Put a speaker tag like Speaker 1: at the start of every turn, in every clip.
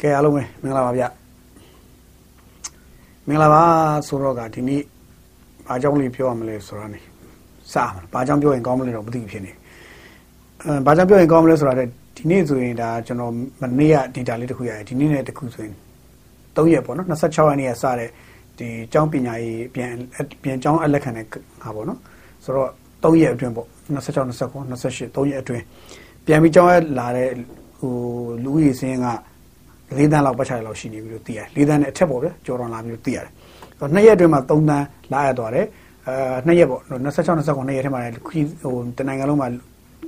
Speaker 1: ကဲအားလုံးပဲမင်္ဂလာပါဗျမင်္ဂလာပါဆိုတော့ကဒီနေ့ဘာကြောင့်လေးပြောရမလဲဆိုတော့နေစမှာဘာကြောင့်ပြောရင်ကောင်းမလဲတော့မသိဘူးဖြစ်နေအဲဘာကြောင့်ပြောရင်ကောင်းမလဲဆိုတာဒီနေ့ဆိုရင်ဒါကျွန်တော်မနေ့က data လေးတစ်ခုရတယ်ဒီနေ့နဲ့တစ်ခုဆိုရင်၃ရက်ပေါ့နော်26ရက်နေ့ကစတဲ့ဒီကျောင်းပညာရေးပြန်ပြန်ကျောင်းအလက်ခံတဲ့ဟာပေါ့နော်ဆိုတော့၃ရက်အတွင်းပေါ့26 29 28 3ရက်အတွင်းပြန်ပြီးကျောင်းရလာတဲ့ဟိုလူဦးရေစင်းက ၄တန်းလောက်ပတ်ချာလောက်ရှိနေပြီလို့သိရတယ်၄တန်းနဲ့အထက်ပေါ့ဗျကျော်တော်လာပြီလို့သိရတယ်ဆိုတော့နှစ်ရက်အတွင်းမှာ၃တန်းလာရသွားတယ်အဲနှစ်ရက်ပေါ့26 29နှစ်ရက်ထဲမှာလည်းဟိုတနိုင်ငံလုံးမှာ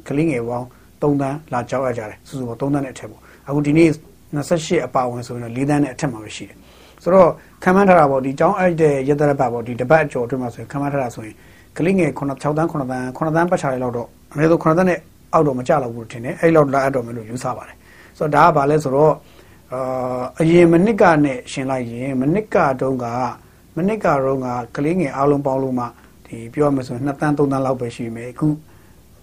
Speaker 1: ကလေးငယ်ပေါင်း3တန်းလာကြောက်ရကြတယ်စုစုပေါင်း3တန်းနဲ့အထက်ပေါ့အခုဒီနေ့28အပါဝင်ဆိုရင်တော့4တန်းနဲ့အထက်မှာပဲရှိတယ်ဆိုတော့ခံမှန်းထားတာပေါ့ဒီကျောင်းအဲ့တဲ့ရတရပတ်ပေါ့ဒီတပတ်ကျော်အတွင်းမှာဆိုရင်ခံမှန်းထားတာဆိုရင်ကလေးငယ်9 6တန်း9တန်း9တန်းပတ်ချာလေးလောက်တော့အနည်းဆုံး9တန်းနဲ့အောက်တော့မကြတော့ဘူးထင်တယ်အဲ့လောက်လာအပ်တော့မယ်လို့ယူဆပါတယ်ဆိုတော့ဒါကဘာလဲဆိုတော့ အာအရင်မနစ်ကနဲ့ရှင်လိုက်ရင်မနစ်ကတုန်းကမနစ်ကတော့ကကလေးငယ်အားလုံးပေါင်းလို့မှဒီပြောရမယ်ဆိုရင်2တန်း3တန်းလောက်ပဲရှိမယ်အခု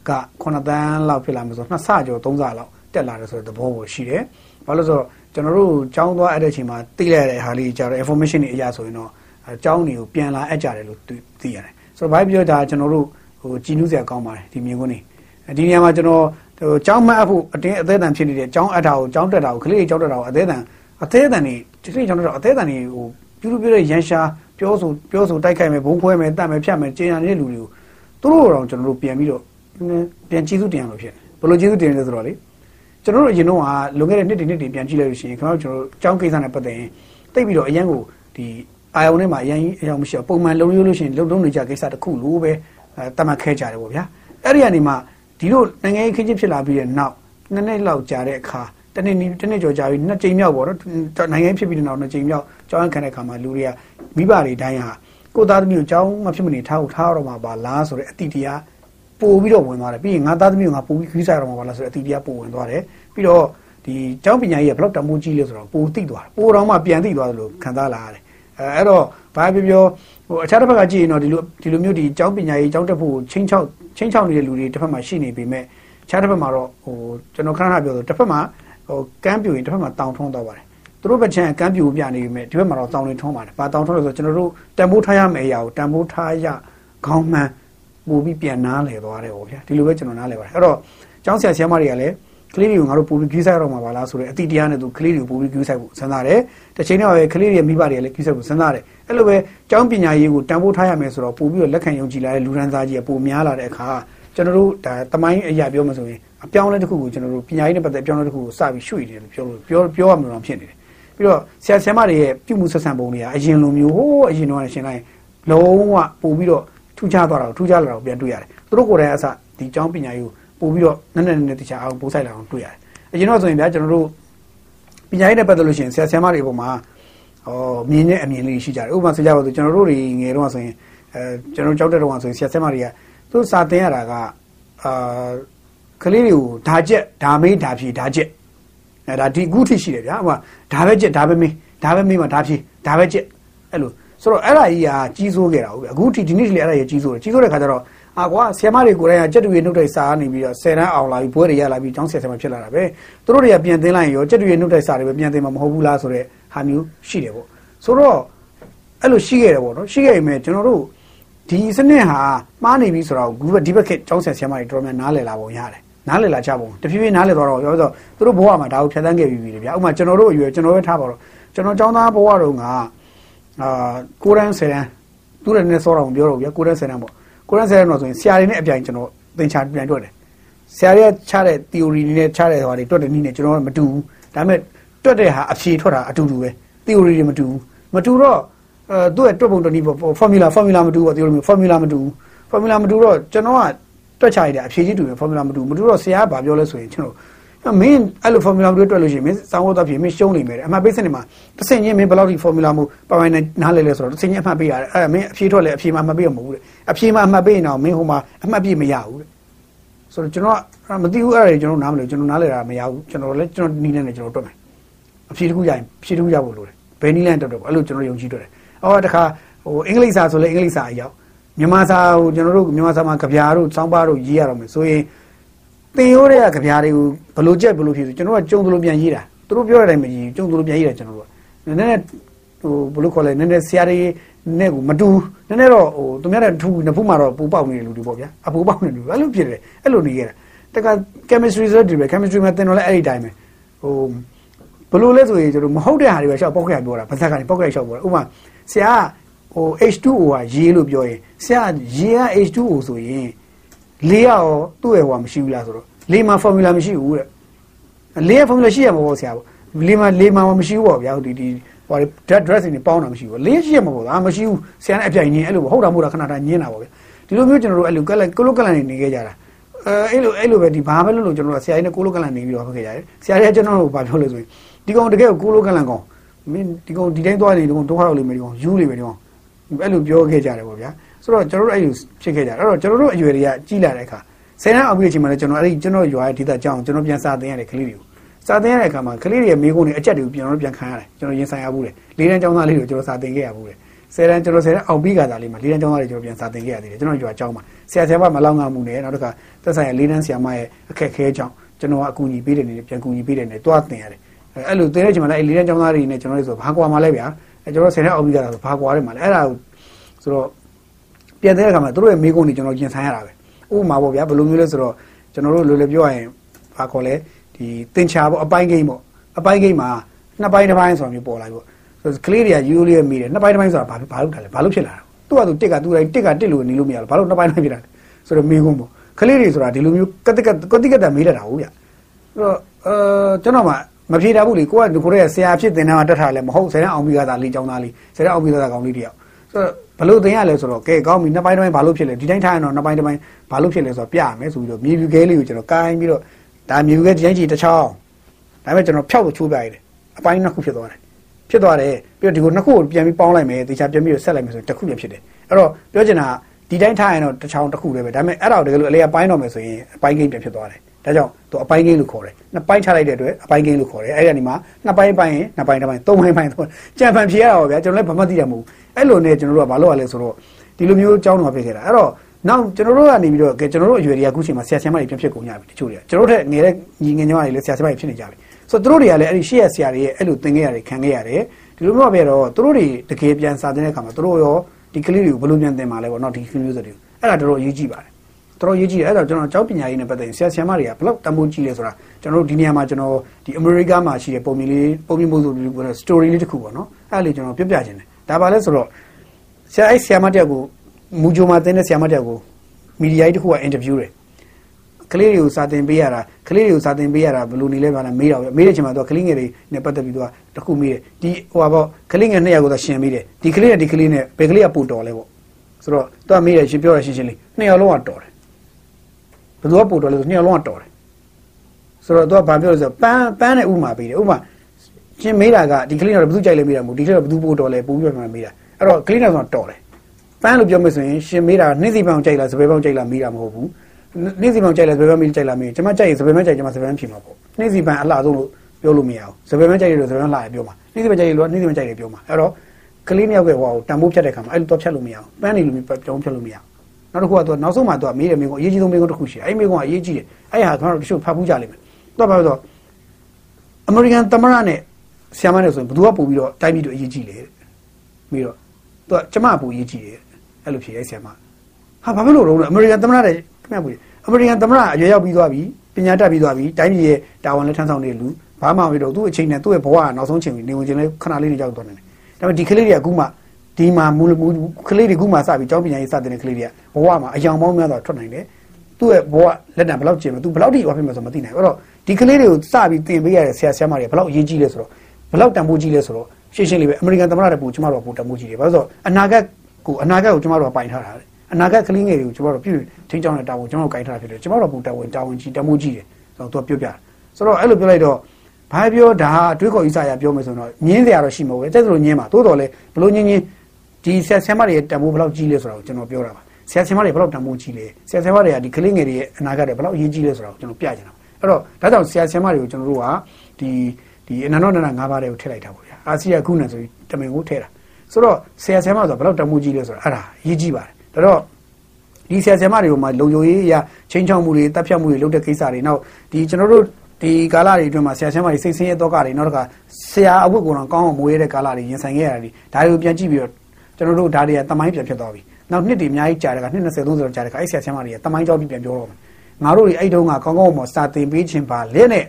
Speaker 1: က9တန်းလောက်ဖြစ်လာမယ်ဆို2ဆကျော်3ဆလောက်တက်လာတယ်ဆိုတဲ့သဘောကိုရှိတယ်ဘာလို့ဆိုတော့ကျွန်တော်တို့ចောင်းသွားအဲ့တဲ့အချိန်မှာသိလိုက်တဲ့ဟာလေးကြတော့ information တွေအရာဆိုရင်တော့ចောင်းတွေကိုပြန်လာအပ်ကြတယ်လို့သိရတယ်ဆိုတော့ဘာပြောတာကျွန်တော်တို့ဟိုကြည်နူးစရာကောင်းပါတယ်ဒီမြင်ကွင်းနေဒီနေရာမှာကျွန်တော် ဟိုကျောင်းမအပ်ဖို့အတင်းအသေးအံဖြစ်နေတဲ့ကျောင်းအပ်တာကိုကျောင်းတက်တာကိုကလေးကျောင်းတက်တာကိုအသေးအံအသေးအံနေဒီကလေးကျောင်းတက်တာအသေးအံနေဟိုပြုလို့ပြတဲ့ရန်ရှာပြောဆိုပြောဆိုတိုက်ခိုက်မယ်ဘုံခွဲမယ်တတ်မယ်ဖြတ်မယ်ကျင်ရနေတဲ့လူတွေကိုသူတို့တော့ကျွန်တော်တို့ပြန်ပြီးတော့ပြန်ကျေးဇူးတင်ရမှာဖြစ်တယ်ဘယ်လိုကျေးဇူးတင်လဲဆိုတော့လေကျွန်တော်တို့အရင်တော့ကလွန်ခဲ့တဲ့နှစ်တည်းနှစ်တည်းပြန်ကြည့်လိုက်လို့ရှိရင်ခင်ဗျားတို့ကျွန်တော်တို့ကျောင်းကိစ္စနဲ့ပတ်သက်ရင်တိတ်ပြီးတော့အရန်ကိုဒီအာယုံထဲမှာအရန်အယောင်မရှိတော့ပုံမှန်လုံရိုးလို့ရှိရင်လုံလုံးနေကြကိစ္စတစ်ခုလို့ပဲတတ်မှတ်ခဲကြတယ်ပေါ့ဗျာအဲ့ဒီကနေမှ ဒီလိုနိုင်ငံရေးခင်းချင်းဖြစ်လာပြီးတဲ့နောက်နှစ်နှစ်လောက်ကြာတဲ့အခါတနေ့တနေ့ကြော်ကြာပြီးနှစ်ကြိမ်မြောက်ပေါ့နော်နိုင်ငံဖြစ်ပြီးတဲ့နောက်နှစ်ကြိမ်မြောက်ကြောင်းခံတဲ့အခါမှာလူတွေကမိဘတွေတိုင်းဟာကိုသားသမီးကိုကြောင်းမဖြစ်မနေထားဖို့ထားရတော့မှာပါလားဆိုတဲ့အတိတရားပို့ပြီးတော့ဝင်သွားတယ်ပြီးရင်ငါသားသမီးကိုငါပို့ပြီးခီးစားရတော့မှာပါလားဆိုတဲ့အတိတရားပို့ဝင်သွားတယ်ပြီးတော့ဒီကျောင်းပညာရေးကဘယ်လောက်တမိုးကြီးလဲဆိုတော့ပိုသိသွားတယ်ပိုတော့မှပြန်သိသွားတယ်လို့ခံစားလာရတယ်အဲအဲ့တော့ဘာပြောပြော ဟိုအခြားတစ်ဖက်ကကြည့်ရင်တော့ဒီလိုဒီလိုမျိုးဒီကျောင်းပညာရေးကျောင်းတက်ဖို့ချင်းချောက်ချင်းချောက်နေတဲ့လူတွေတစ်ဖက်မှာရှိနေပေမဲ့ခြားတစ်ဖက်မှာတော့ဟိုကျွန်တော်ခဏခဏပြောဆိုတစ်ဖက်မှာဟိုကမ်းပြူရင်တစ်ဖက်မှာတောင်ထုံးသွားပါတယ်သူတို့ဘက်ချမ်းကမ်းပြူပြနေပေမဲ့ဒီဘက်မှာတော့တောင်တွေထုံးပါတယ်။ဘာတောင်ထုံးလဲဆိုတော့ကျွန်တော်တို့တန်ဖိုးထားရမယ့်အရာကိုတန်ဖိုးထားရခေါင်းမှန်ပို့ပြီးပြန်နားလည်သွားတယ်ဟောဗျာဒီလိုပဲကျွန်တော်နားလည်ပါတယ်အဲ့တော့ကျောင်းဆရာဆရာမတွေကလည်းက လေးတွေကိုငါတို့ပို့ပြီး view ဆိုင်ရတော့မှာပါလားဆိုတဲ့အတိတရားနဲ့သူကလေးတွေကိုပို့ပြီး view ဆိုင်ဖို့စဉ်းစားတယ်တစ်ချိန်တော့ပဲကလေးတွေမိဘတွေလည်း view ဆိုင်ဖို့စဉ်းစားတယ်အဲ့လိုပဲကျောင်းပညာရေးကိုတန်ဖိုးထားရမယ်ဆိုတော့ပို့ပြီးတော့လက်ခံယုံကြည်လာတဲ့လူရန်သားကြီးကပိုများလာတဲ့အခါကျွန်တော်တို့ဒါတမိုင်းအရာပြောမှဆိုရင်အပြောင်းလဲတစ်ခုကိုကျွန်တော်တို့ပညာရေးနဲ့ပတ်သက်အပြောင်းလဲတစ်ခုကိုစပြီးရွှေ့တယ်လို့ပြောလို့ပြောပြောရမှာတော့ဖြစ်နေတယ်ပြီးတော့ဆရာဆရာမတွေရဲ့ပြုမှုဆက်ဆံပုံတွေကအရင်လိုမျိုးဟိုးအရင်တော့ရှင်းလိုက်လုံးဝပို့ပြီးတော့ထူးခြားသွားတာကိုထူးခြားလာတာကိုပြန်တွေ့ရတယ်သူတို့ကိုယ်တိုင်အစဒီကျောင်းပညာရေးကို ပို့ပြီးတော့နည်းနည်းနည်းတခြားအောင်ပို့ဆိုင်လာအောင်တွေ့ရတယ်အရင်တော့ဆိုရင်ဗျာကျွန်တော်တို့ပညာရေးနဲ့ပတ်သက်လို့ရှိရင်ဆရာဆရာမတွေပုံမှာဟောမြင်တဲ့အမြင်လေးရှိကြတယ်ဥပမာဆိုကြပါစို့ကျွန်တော်တို့တွေငယ်တော့ဆိုရင်အဲကျွန်တော်ကြောက်တဲ့တော့ဆိုရင်ဆရာဆရာမတွေကသူစာသင်ရတာကအာကလေးတွေကိုဓာကျက်ဓာမေးဓာဖြေဓာကျက်အဲဒါဒီအခုထိရှိတယ်ဗျာဟိုဓာပဲကျက်ဓာပဲမေးဓာပဲမေးမှာဓာဖြေဓာပဲကျက်အဲ့လိုဆိုတော့အဲ့ဒါကြီးကကြီးစိုးခဲ့တာဟုတ်ပြီအခုထိဒီနေ့လေအဲ့ဒါကြီးကြီးစိုးတယ်ကြီးစိုးတဲ့ခါကျတော့ အာကွာဆရာမတွေကိုယ်တိုင်ကကြက်တူရီနှုတ်တိုက်စာနေပြီးတော့ဆယ်တန်းအောင်လာပြီးဘွဲတွေရလာပြီးကျောင်းဆရာဆရာမဖြစ်လာတာပဲသူတို့တွေကပြန်သင်လိုက်ရင်ရောကြက်တူရီနှုတ်တိုက်စာတွေပဲပြန်သင်မှာမဟုတ်ဘူးလားဆိုတော့ဟာမျိုးရှိတယ်ပေါ့ဆိုတော့အဲ့လိုရှိခဲ့တယ်ပေါ့နော်ရှိခဲ့ရင်မဲ့ကျွန်တော်တို့ဒီစနစ်ဟာမှားနေပြီဆိုတော့ဂူဘဒီဘက်ခက်ကျောင်းဆရာဆရာမတွေတော်တော်များနားလည်လာပုံရတယ်နားလည်လာကြပုံတဖြည်းဖြည်းနားလည်သွားတော့ပြောဆိုသူတို့ဘဝမှာဒါကိုဖြတ်သန်းခဲ့ပြီးပြီလေဗျာဥပမာကျွန်တော်တို့အရွယ်ကျွန်တော်ပဲထားပါတော့ကျွန်တော်ကျောင်းသားဘဝတုန်းကအာကိုရန်ဆယ်တန်းသူတို့လည်းစောတော့ပြောတော့ဗျာကိုရန်ဆယ်တန်းပေါ့ ကိုရန်ဆယ်တန်းတော့ဆိုရင်ဆရာတွေနဲ့အပြိုင်ကျွန်တော်သင်ချာပြန်တွက်တယ်ဆရာတွေကချတဲ့ theory နဲ့ချတဲ့ဟောတွေတွက်တဲ့နည်းနဲ့ကျွန်တော်ကမတူဘူးဒါပေမဲ့တွက်တဲ့ဟာအဖြေထွက်တာအတူတူပဲ theory တွေမတူဘူးမတူတော့အဲသူ့ရဲ့တွက်ပုံတနည်းပေါ့ formula formula မတူဘူး theory formula မတူဘူး formula မတူတော့ကျွန်တော်ကတွက်ချရတဲ့အဖြေကြီးတူတယ် formula မတူမတူတော့ဆရာကဘာပြောလဲဆိုရင်ကျွန်တော် မင်းအဲ့လို formula တွေတွက်လို့ရှိရင်မင်းစောင်းဝတ်သားဖြစ်မင်းရှုံးနေမယ်အမှတ်ပေးစနစ်မှာတစ်ဆင့်ချင်းမင်းဘယ်လောက်ထိ formula မို့ပိုင်ပိုင်နဲ့နားလဲလဲဆိုတော့တစ်ဆင့်ချင်းအမှတ်ပေးရတယ်အဲ့ဒါမင်းအဖြေထွက်လဲအဖြေမှာအမှတ်ပေးရမဟုတ်ဘူးတဲ့အဖြေမှာအမှတ်ပေးရင်တော့မင်းဟိုမှာအမှတ်ပြည့်မရဘူးတဲ့ဆိုတော့ကျွန်တော်ကမသိဘူးအဲ့ဒါတွေကျွန်တော်နားမလဲကျွန်တော်နားလဲတာမရဘူးကျွန်တော်လည်းကျွန်တော်နီးနဲ့ကျွန်တော်တွက်မယ်အဖြေတစ်ခုရရင်ဖြေတစ်ခုရဖို့လိုတယ်ဘယ်နီးလန်းတွက်တော့အဲ့လိုကျွန်တော်ယုံကြည်တွက်တယ်အော်တခါဟိုအင်္ဂလိပ်စာဆိုလဲအင်္ဂလိပ်စာအရောက်မြန်မာစာဟိုကျွန်တော်တို့မြန်မာစာမှာကြပြားတို့စောင်းပါတို့ရေးရတော့မယ်ဆိုရင် သင်ရိုးတွေကကြပြားတွေကိုဘလို့ကြက်ဘလို့ဖြစ်ဆိုကျွန်တော်ကကြုံသလိုပြန်ရေးတာသူတို့ပြောတဲ့အတိုင်းမကြည့်ကျုံသူတို့ပြန်ကြည့်တယ်ကျွန်တော်တို့ကနည်းနည်းဟိုဘယ်လိုခေါ်လဲနည်းနည်းဆရာတွေနဲ့ကိုမတူနည်းနည်းတော့ဟိုသူများတဲ့ထူနှစ်ဖူးမှာတော့ပူပေါက်နေတဲ့လူတွေပေါ့ဗျာအပူပေါက်နေလူအဲ့လိုဖြစ်တယ်အဲ့လိုနေခဲ့တာတက chemistry ဆိုတဲ့ဒီပဲ chemistry မှာသင်တော့လဲအဲ့ဒီတိုင်းပဲဟိုဘယ်လိုလဲဆိုရင်ကျွန်တော်မဟုတ်တဲ့ဟာတွေပဲရှောက်ပေါက်ခဲ့ပြောတာပါဇက်ကနေပေါက်ခဲ့ရှောက်ပြောတာဥပမာဆရာဟို H2O ကရေလို့ပြောရင်ဆရာရေက H2O ဆိုရင် လေရောသူ့ရဲ့ဟိုကမရှိဘူးလားဆိုတော့လေမှာ formula မရှိဘူးတဲ့လေရဲ့ formula ရှိရမှာပေါ့ဆရာပေါ့လေမှာလေမှာမရှိဘူးပေါ့ဗျာဒီဒီဟို dress dressing တွေပေါင်းတာမရှိဘူးလေရှိရမှာပေါ့ဒါမရှိဘူးဆရာနဲ့အပြိုင်ညင်းအဲ့လိုဟုတ်တာမဟုတ်တာခဏတာညင်းတာပေါ့ဗျာဒီလိုမျိုးကျွန်တော်တို့အဲ့လိုကလကလုကလန်နေနေခဲ့ကြတာအဲအဲ့လိုအဲ့လိုပဲဒီဘာပဲလို့လို့ကျွန်တော်တို့ဆရာကြီးနဲ့ကိုလိုကလန်နေပြီးတော့ဟုတ်ခဲ့ကြတယ်ဆရာကြီးကကျွန်တော်တို့ဘာပြောလို့ဆိုရင်ဒီကောင်တကယ်ကိုလိုကလန်ကောင်မင်းဒီကောင်ဒီတိုင်းသွားနေဒီကောင်တော့ဟောက်လိမ့်မယ်ဒီကောင်ယူလိမ့်မယ်ဒီကောင်အဲ့လိုပြောခဲ့ကြတယ်ပေါ့ဗျာ ဆိုတော့ကျွန်တော်တို့အဲ့လိုဖြစ်ခဲ့ကြတယ်အဲ့တော့ကျွန်တော်တို့အရွယ်တွေကကြီးလာတဲ့အခါဆယ်တန်းအောင်ပြီးတဲ့အချိန်မှာလည်းကျွန်တော်အဲ့ဒီကျွန်တော်ရွာရဲ့ဒေသကြောင်းကျွန်တော်ပြန်စာသင်ရတဲ့ကလေးတွေကိုစာသင်ရတဲ့အခါမှာကလေးတွေရဲ့မိကုန်းတွေအကြက်တွေကိုပြန်တော့ပြန်ခံရတယ်ကျွန်တော်ရင်ဆိုင်ရဘူးတယ်လေးတန်းကျောင်းသားလေးတွေကိုကျွန်တော်စာသင်ခဲ့ရဘူးတယ်ဆယ်တန်းကျွန်တော်ဆယ်တန်းအောင်ပြီးကစားလေးမှာလေးတန်းကျောင်းသားတွေကျွန်တော်ပြန်စာသင်ခဲ့ရသေးတယ်ကျွန်တော်ရွာကျောင်းမှာဆရာဆရာမမလောက်ငါမှုနဲ့နောက်တစ်ခါသက်ဆိုင်ရာလေးတန်းဆရာမရဲ့အခက်ခဲကြောင့်ကျွန်တော်ကအကူအညီပေးတယ်နေပြန်ကူညီပေးတယ်နေတွားသင်ရတယ်အဲ့လိုသင်တဲ့အချိန်မှာလည်းအဲ့လေးတန်းကျောင်းသားတွေနဲ့ကျွန်တော်တို့ဆိုဘာကွာမှလဲဗျာအဲ့ကျွန်တော်ဆယ်တန်းအောင်ပြီးကစားဆိုဘာကွာတယ်မှာလဲအဲ့ဒါဆိုတော့ ပြန်တဲ့အခါမှာတို့ရဲ့မိကုန်းတွေကျွန်တော်ရင်ဆိုင်ရတာပဲဥပမာပေါ့ဗျာဘယ်လိုမျိုးလဲဆိုတော့ကျွန်တော်တို့လိုလေပြောရရင်ဘာခေါ်လဲဒီတင်ချာပေါ့အပိုင်းကိန်းပေါ့အပိုင်းကိန်းမှာနှစ်ပိုင်းတစ်ပိုင်းဆိုတာမျိုးပေါ်လာပြီပေါ့ဆိုကလေးတွေကယူလေးမိတယ်နှစ်ပိုင်းတစ်ပိုင်းဆိုတာဘာဘာလုပ်တာလဲဘာလို့ဖြစ်လာတာသူ့ကသူတစ်ကသူ့တိုင်းတစ်ကတစ်လို့နေလို့မရဘူးဘာလို့နှစ်ပိုင်းတစ်ပိုင်းဖြစ်တာလဲဆိုတော့မိကုန်းပေါ့ကလေးတွေဆိုတာဒီလိုမျိုးကတိကကတိကတမေးတတ်တာဟုတ်ဗျအဲ့တော့အဲကျွန်တော်မှမဖြေတာဘူးလေကိုကကိုရဲဆရာဖြစ်တင်တာမှတက်ထားလဲမဟုတ်ဆရာအောင်ပြီးသားလေးចောင်းသားလေးဆရာအောင်ပြီးသားကောင်လေးတယောက်ဆိုတော့ ဘလို့တင်ရလဲဆိုတော့ကဲကောင်းပြီနှစ်ပိုင်းတစ်ပိုင်းဘာလို့ဖြစ်လဲဒီတိုင်းထားရင်တော့နှစ်ပိုင်းတစ်ပိုင်းဘာလို့ဖြစ်လဲဆိုတော့ပြရမယ်ဆိုပြီးတော့မြေပြူခဲလေးကိုကျွန်တော်ကိုင်းပြီးတော့ဒါမြေပြူခဲဒီတိုင်းကြီးတစ်ချောင်းဒါပေမဲ့ကျွန်တော်ဖြောက်ကိုချိုးပြရတယ်အပိုင်းနှစ်ခုဖြစ်သွားတယ်ဖြစ်သွားတယ်ပြီးတော့ဒီကိုနှစ်ခုကိုပြန်ပြီးပေါင်းလိုက်မယ်တေချာပြန်ပြီးတော့ဆက်လိုက်မယ်ဆိုရင်တစ်ခုပြန်ဖြစ်တယ်အဲ့တော့ပြောချင်တာဒီတိုင်းထားရင်တော့တစ်ချောင်းတစ်ခုလည်းပဲဒါပေမဲ့အဲ့ဒါကိုတကယ်လို့အလေအပိုင်းတော့မယ်ဆိုရင်အပိုင်းကိန်းပြန်ဖြစ်သွားတယ်ဒါကြောင့်သူအပိုင်းကိန်းလို့ခေါ်တယ်နှစ်ပိုင်းချလိုက်တဲ့အတွက်အပိုင်းကိန်းလို့ခေါ်တယ်အဲ့ဒီကနေမှနှစ်ပိုင်းပိုင်းရင်နှစ်ပိုင်းတစ်ပိုင်းသုံးပိုင်းပိုင်းသုံးကြံဖန်ဖြေရတာပါဗျာကျွန်တော်လည်းဘာမှသိတာမဟုတ်ဘူး အဲ့လိုနဲ့ကျွန်တော်တို့ကဘာလုပ်ရလဲဆိုတော့ဒီလိုမျိုးကြောင်းတော်ဖြစ်ခဲ့တာအဲ့တော့နောက်ကျွန်တော်တို့ကနေပြီးတော့ကဲကျွန်တော်တို့အရွယ်တွေကအခုချိန်မှာဆရာဆရာမတွေပြန်ဖြစ်ကုန်ကြပြီတချို့တွေကကျွန်တော်တို့ထက်ငယ်တဲ့ညီငယ်ညောင်းတွေလည်းဆရာဆရာမတွေဖြစ်နေကြပြီဆိုတော့သူတို့တွေကလည်းအဲ့ဒီရှေ့ရဆရာတွေရဲ့အဲ့လိုသင်ခဲ့ရတယ်ခံခဲ့ရတယ်ဒီလိုမျိုးပဲတော့သူတို့တွေတကယ်ပြန်စာသင်တဲ့အခါမှာသူတို့ရောဒီကလေးတွေကိုဘယ်လိုပြန်သင်မှာလဲပေါ့နော်ဒီကမျိုးစတွေအဲ့ဒါတော်တော်အရေးကြီးပါတယ်တော်တော်ရေးကြည့်တယ်အဲ့တော့ကျွန်တော်ကျောင်းပညာရေးနဲ့ပတ်သက်ရင်ဆရာဆရာမတွေကဘယ်လောက်တမိုးကြီးလဲဆိုတာကျွန်တော်တို့ဒီနေရာမှာကျွန်တော်ဒီအမေရိကမှာရှိတဲ့ပုံမြင်လေးပုံမြင်မှုဆိုပြီးပြော story လေးတစ်ခုပေါ့နော်အဲ့လေကျွန်တော်ပြပြခြင်းတယ် ဒါပါလဲဆိုတော့ဆရာအဲ့ဆရာမတယောက်ကိုမူဂျိုမှာတင်တဲ့ဆရာမတယောက်ကိုမီဒီယာကြီးတစ်ခုကအင်တာဗျူးတယ်ကလေးတွေကိုစာသင်ပေးရတာကလေးတွေကိုစာသင်ပေးရတာဘယ်လိုနေလဲဘာလဲမေးတော့မေးတဲ့ချိန်မှာသူကကလေးငယ်တွေနဲ့ပတ်သက်ပြီးသူကတစ်ခုမေးတယ်ဒီဟိုပါပေါ့ကလေးငယ်နှစ်ယောက်ကိုသူရှင်မေးတယ်ဒီကလေးနဲ့ဒီကလေးနဲ့ဘယ်ကလေးကပို့တော်လဲပေါ့ဆိုတော့သူကမေးတယ်ရှင်ပြောရရှင်းရှင်းလေးနှစ်ယောက်လုံးကတော်တယ်ဘယ်သူကပို့တော်လဲဆိုနှစ်ယောက်လုံးကတော်တယ်ဆိုတော့သူကဘာပြောလဲဆိုတော့ပန်းပန်းနဲ့ဥမာပေးတယ်ဥမာ ရှင်မေးတာကဒီကလေးတော့ဘယ်သူကြိုက်လဲမေးတာမဟုတ်ဒီကလေးတော့ဘယ်သူပို့တော်လဲပို့ပြီးမှမေးတာအဲ့တော့ကလေးတော့ဆိုတော်တယ်ပန်းလို့ပြောမယ်ဆိုရင်ရှင်မေးတာနှင်းစီပန်းကြိုက်လားစပယ်ပန်းကြိုက်လားမေးတာမဟုတ်ဘူးနှင်းစီပန်းကြိုက်လားစပယ်ပန်းမေးကြိုက်လားမေးကျွန်မကြိုက်ရင်စပယ်ပန်းကြိုက်ကျွန်မစပယ်ပန်းဖြေမှာပေါ့နှင်းစီပန်းအလှဆုံးလို့ပြောလို့မရဘူးစပယ်ပန်းကြိုက်တယ်လို့စပယ်ပန်းလှရပြောမှာနှင်းစီပန်းကြိုက်တယ်လို့နှင်းစီပန်းကြိုက်တယ်ပြောမှာအဲ့တော့ကလေးမြောက်ကဟိုတန်ဖိုးဖြတ်တဲ့ခါမှာအဲ့လိုတော့ဖြတ်လို့မရဘူးပန်းနေလို့ပြောင်းဖြတ်လို့မရဘူးနောက်တစ်ခုကသူကနောက်ဆုံးမှသူကမေးတယ်မေးကုန်အရေးကြီးဆုံးမေးကုန်တစ်ခုရှိတယ်အဲ့မေးကုန်ကအရေးကြီးတယ်အဲ့ဟာကျွန်တော်တို့တချို့ဖတ်ဖူးကြလိမ့်မယ်သူကဘာလို့ဆိုအမေရိကန်သမ္မတနဲ့ ဆီယမနဲ့ဆိုရင်ဘယ်သူကပို့ပြီးတော့တိုင်းပြည်တို့အရေးကြီးလဲပြီးတော့သူကကျမပို့အရေးကြီးတယ်အဲ့လိုဖြေရဲဆီယမဟာဘာဖြစ်လို့တော့အမေရိကန်သမ္မတတဲ့ခင်ဗျာပို့အမေရိကန်သမ္မတအရွယ်ရောက်ပြီးသွားပြီပညာတတ်ပြီးသွားပြီတိုင်းပြည်ရဲ့တာဝန်လည်းထမ်းဆောင်နေလူဘာမှမဖြစ်တော့သူ့အချိန်နဲ့သူ့ရဲ့ဘဝကနောက်ဆုံးချိန်ပြီးနေဝင်ခြင်းလည်းခဏလေးနေကြောက်သွားနေတယ်ဒါပေမဲ့ဒီကလေးတွေကအခုမှဒီမှာမူလမူကလေးတွေခုမှစပြီးကျောင်းပညာရေးစတင်တဲ့ကလေးတွေကဘဝမှာအယောင်ပေါင်းများစွာထွက်နိုင်တယ်သူ့ရဲ့ဘဝလက်တံဘယ်လောက်ကျင်မလဲသူဘယ်လောက်ထိဝါဖြစ်မလဲဆိုမသိနိုင်ဘူးအဲ့တော့ဒီကလေးတွေကိုစပြီးသင်ပေးရတဲ့ဆရာဆရာမတွေဘယ်လောက်အရေးကြီးလဲဆိုတော့ ဘယ်လောက်တန်ဖိုးကြီးလဲဆိုတော့ရှင်းရှင်းလေးပဲအမေရိကန်သမ္မတတွေပူကျမတို့ကပူတန်ဖိုးကြီးတယ်ဘာလို့ဆိုတော့အနာဂတ်ကိုအနာဂတ်ကိုကျမတို့ကပိုင်ထားတာလေအနာဂတ်ကလေးငယ်တွေကိုကျမတို့ပြုထိန်းချောင်းတဲ့တာဝန်ကျမတို့ကင်ထားတာဖြစ်တယ်ကျမတို့ကပူတာဝန်တာဝန်ကြီးတန်ဖိုးကြီးတယ်ဆိုတော့သူကပြောပြတယ်ဆိုတော့အဲ့လိုပြောလိုက်တော့ဘာပြောဒါဟာအတွေးခေါ်ဣစာရပြောမယ်ဆိုတော့ညင်းစရာတော့ရှိမှာပဲတဲ့ဆိုညင်းမှာသို့တော်လဲဘလို့ညင်းညင်းဒီဆရာဆရာမတွေရဲ့တန်ဖိုးဘယ်လောက်ကြီးလဲဆိုတာကိုကျွန်တော်ပြောတာပါဆရာဆရာမတွေဘယ်လောက်တန်ဖိုးကြီးလဲဆရာဆရာမတွေကဒီကလေးငယ်တွေရဲ့အနာဂတ်တွေဘယ်လောက်အရေးကြီးလဲဆိုတာကိုကျွန်တော်ပြချင်တာအဲ့တော့ဒါကြောင့်ဆရာဆရာမတွေကိုကျွန်တော်တို့ကဒီ ဒီအနန္တနန္ဒ၅ပါးတွေကိုထည့်လိုက်တာပေါ့ဗျာအာစီယာခုနဆိုပြီးတမင်ကိုထည့်တာဆိုတော့ဆရာဆရာမဆိုတာဘယ်လောက်တန်ဖိုးကြီးလဲဆိုတာအဲ့ဒါအရေးကြီးပါတယ်ဒါတော့ဒီဆရာဆရာမတွေကိုမှလုံခြုံရေးအရာချင်းချောင်းမှုတွေတပ်ဖြတ်မှုတွေလုပ်တဲ့ကိစ္စတွေနောက်ဒီကျွန်တော်တို့ဒီကာလတွေအတွင်းမှာဆရာဆရာမတွေစိတ်ဆင်းရဲတော့ကတွေနောက်တစ်ခါဆရာအဝတ်ကိုတော့ကောင်းအောင်မွေးတဲ့ကာလတွေရင်ဆိုင်ခဲ့ရတယ်ဒါတွေကိုပြန်ကြည့်ပြီးတော့ကျွန်တော်တို့ဒါတွေကတမိုင်းပြန်ဖြစ်သွားပြီနောက်နှစ်တွေအများကြီးကြာတဲ့ကနှစ်20 30ကြာတဲ့ကအဲ့ဆရာဆရာမတွေကတမိုင်းကြောပြီးပြန်ပြောတော့မယ်ငါတို့တွေအဲ့တုန်းကကောင်းကောင်းမစာသင်ပေးခြင်းပါလဲနဲ့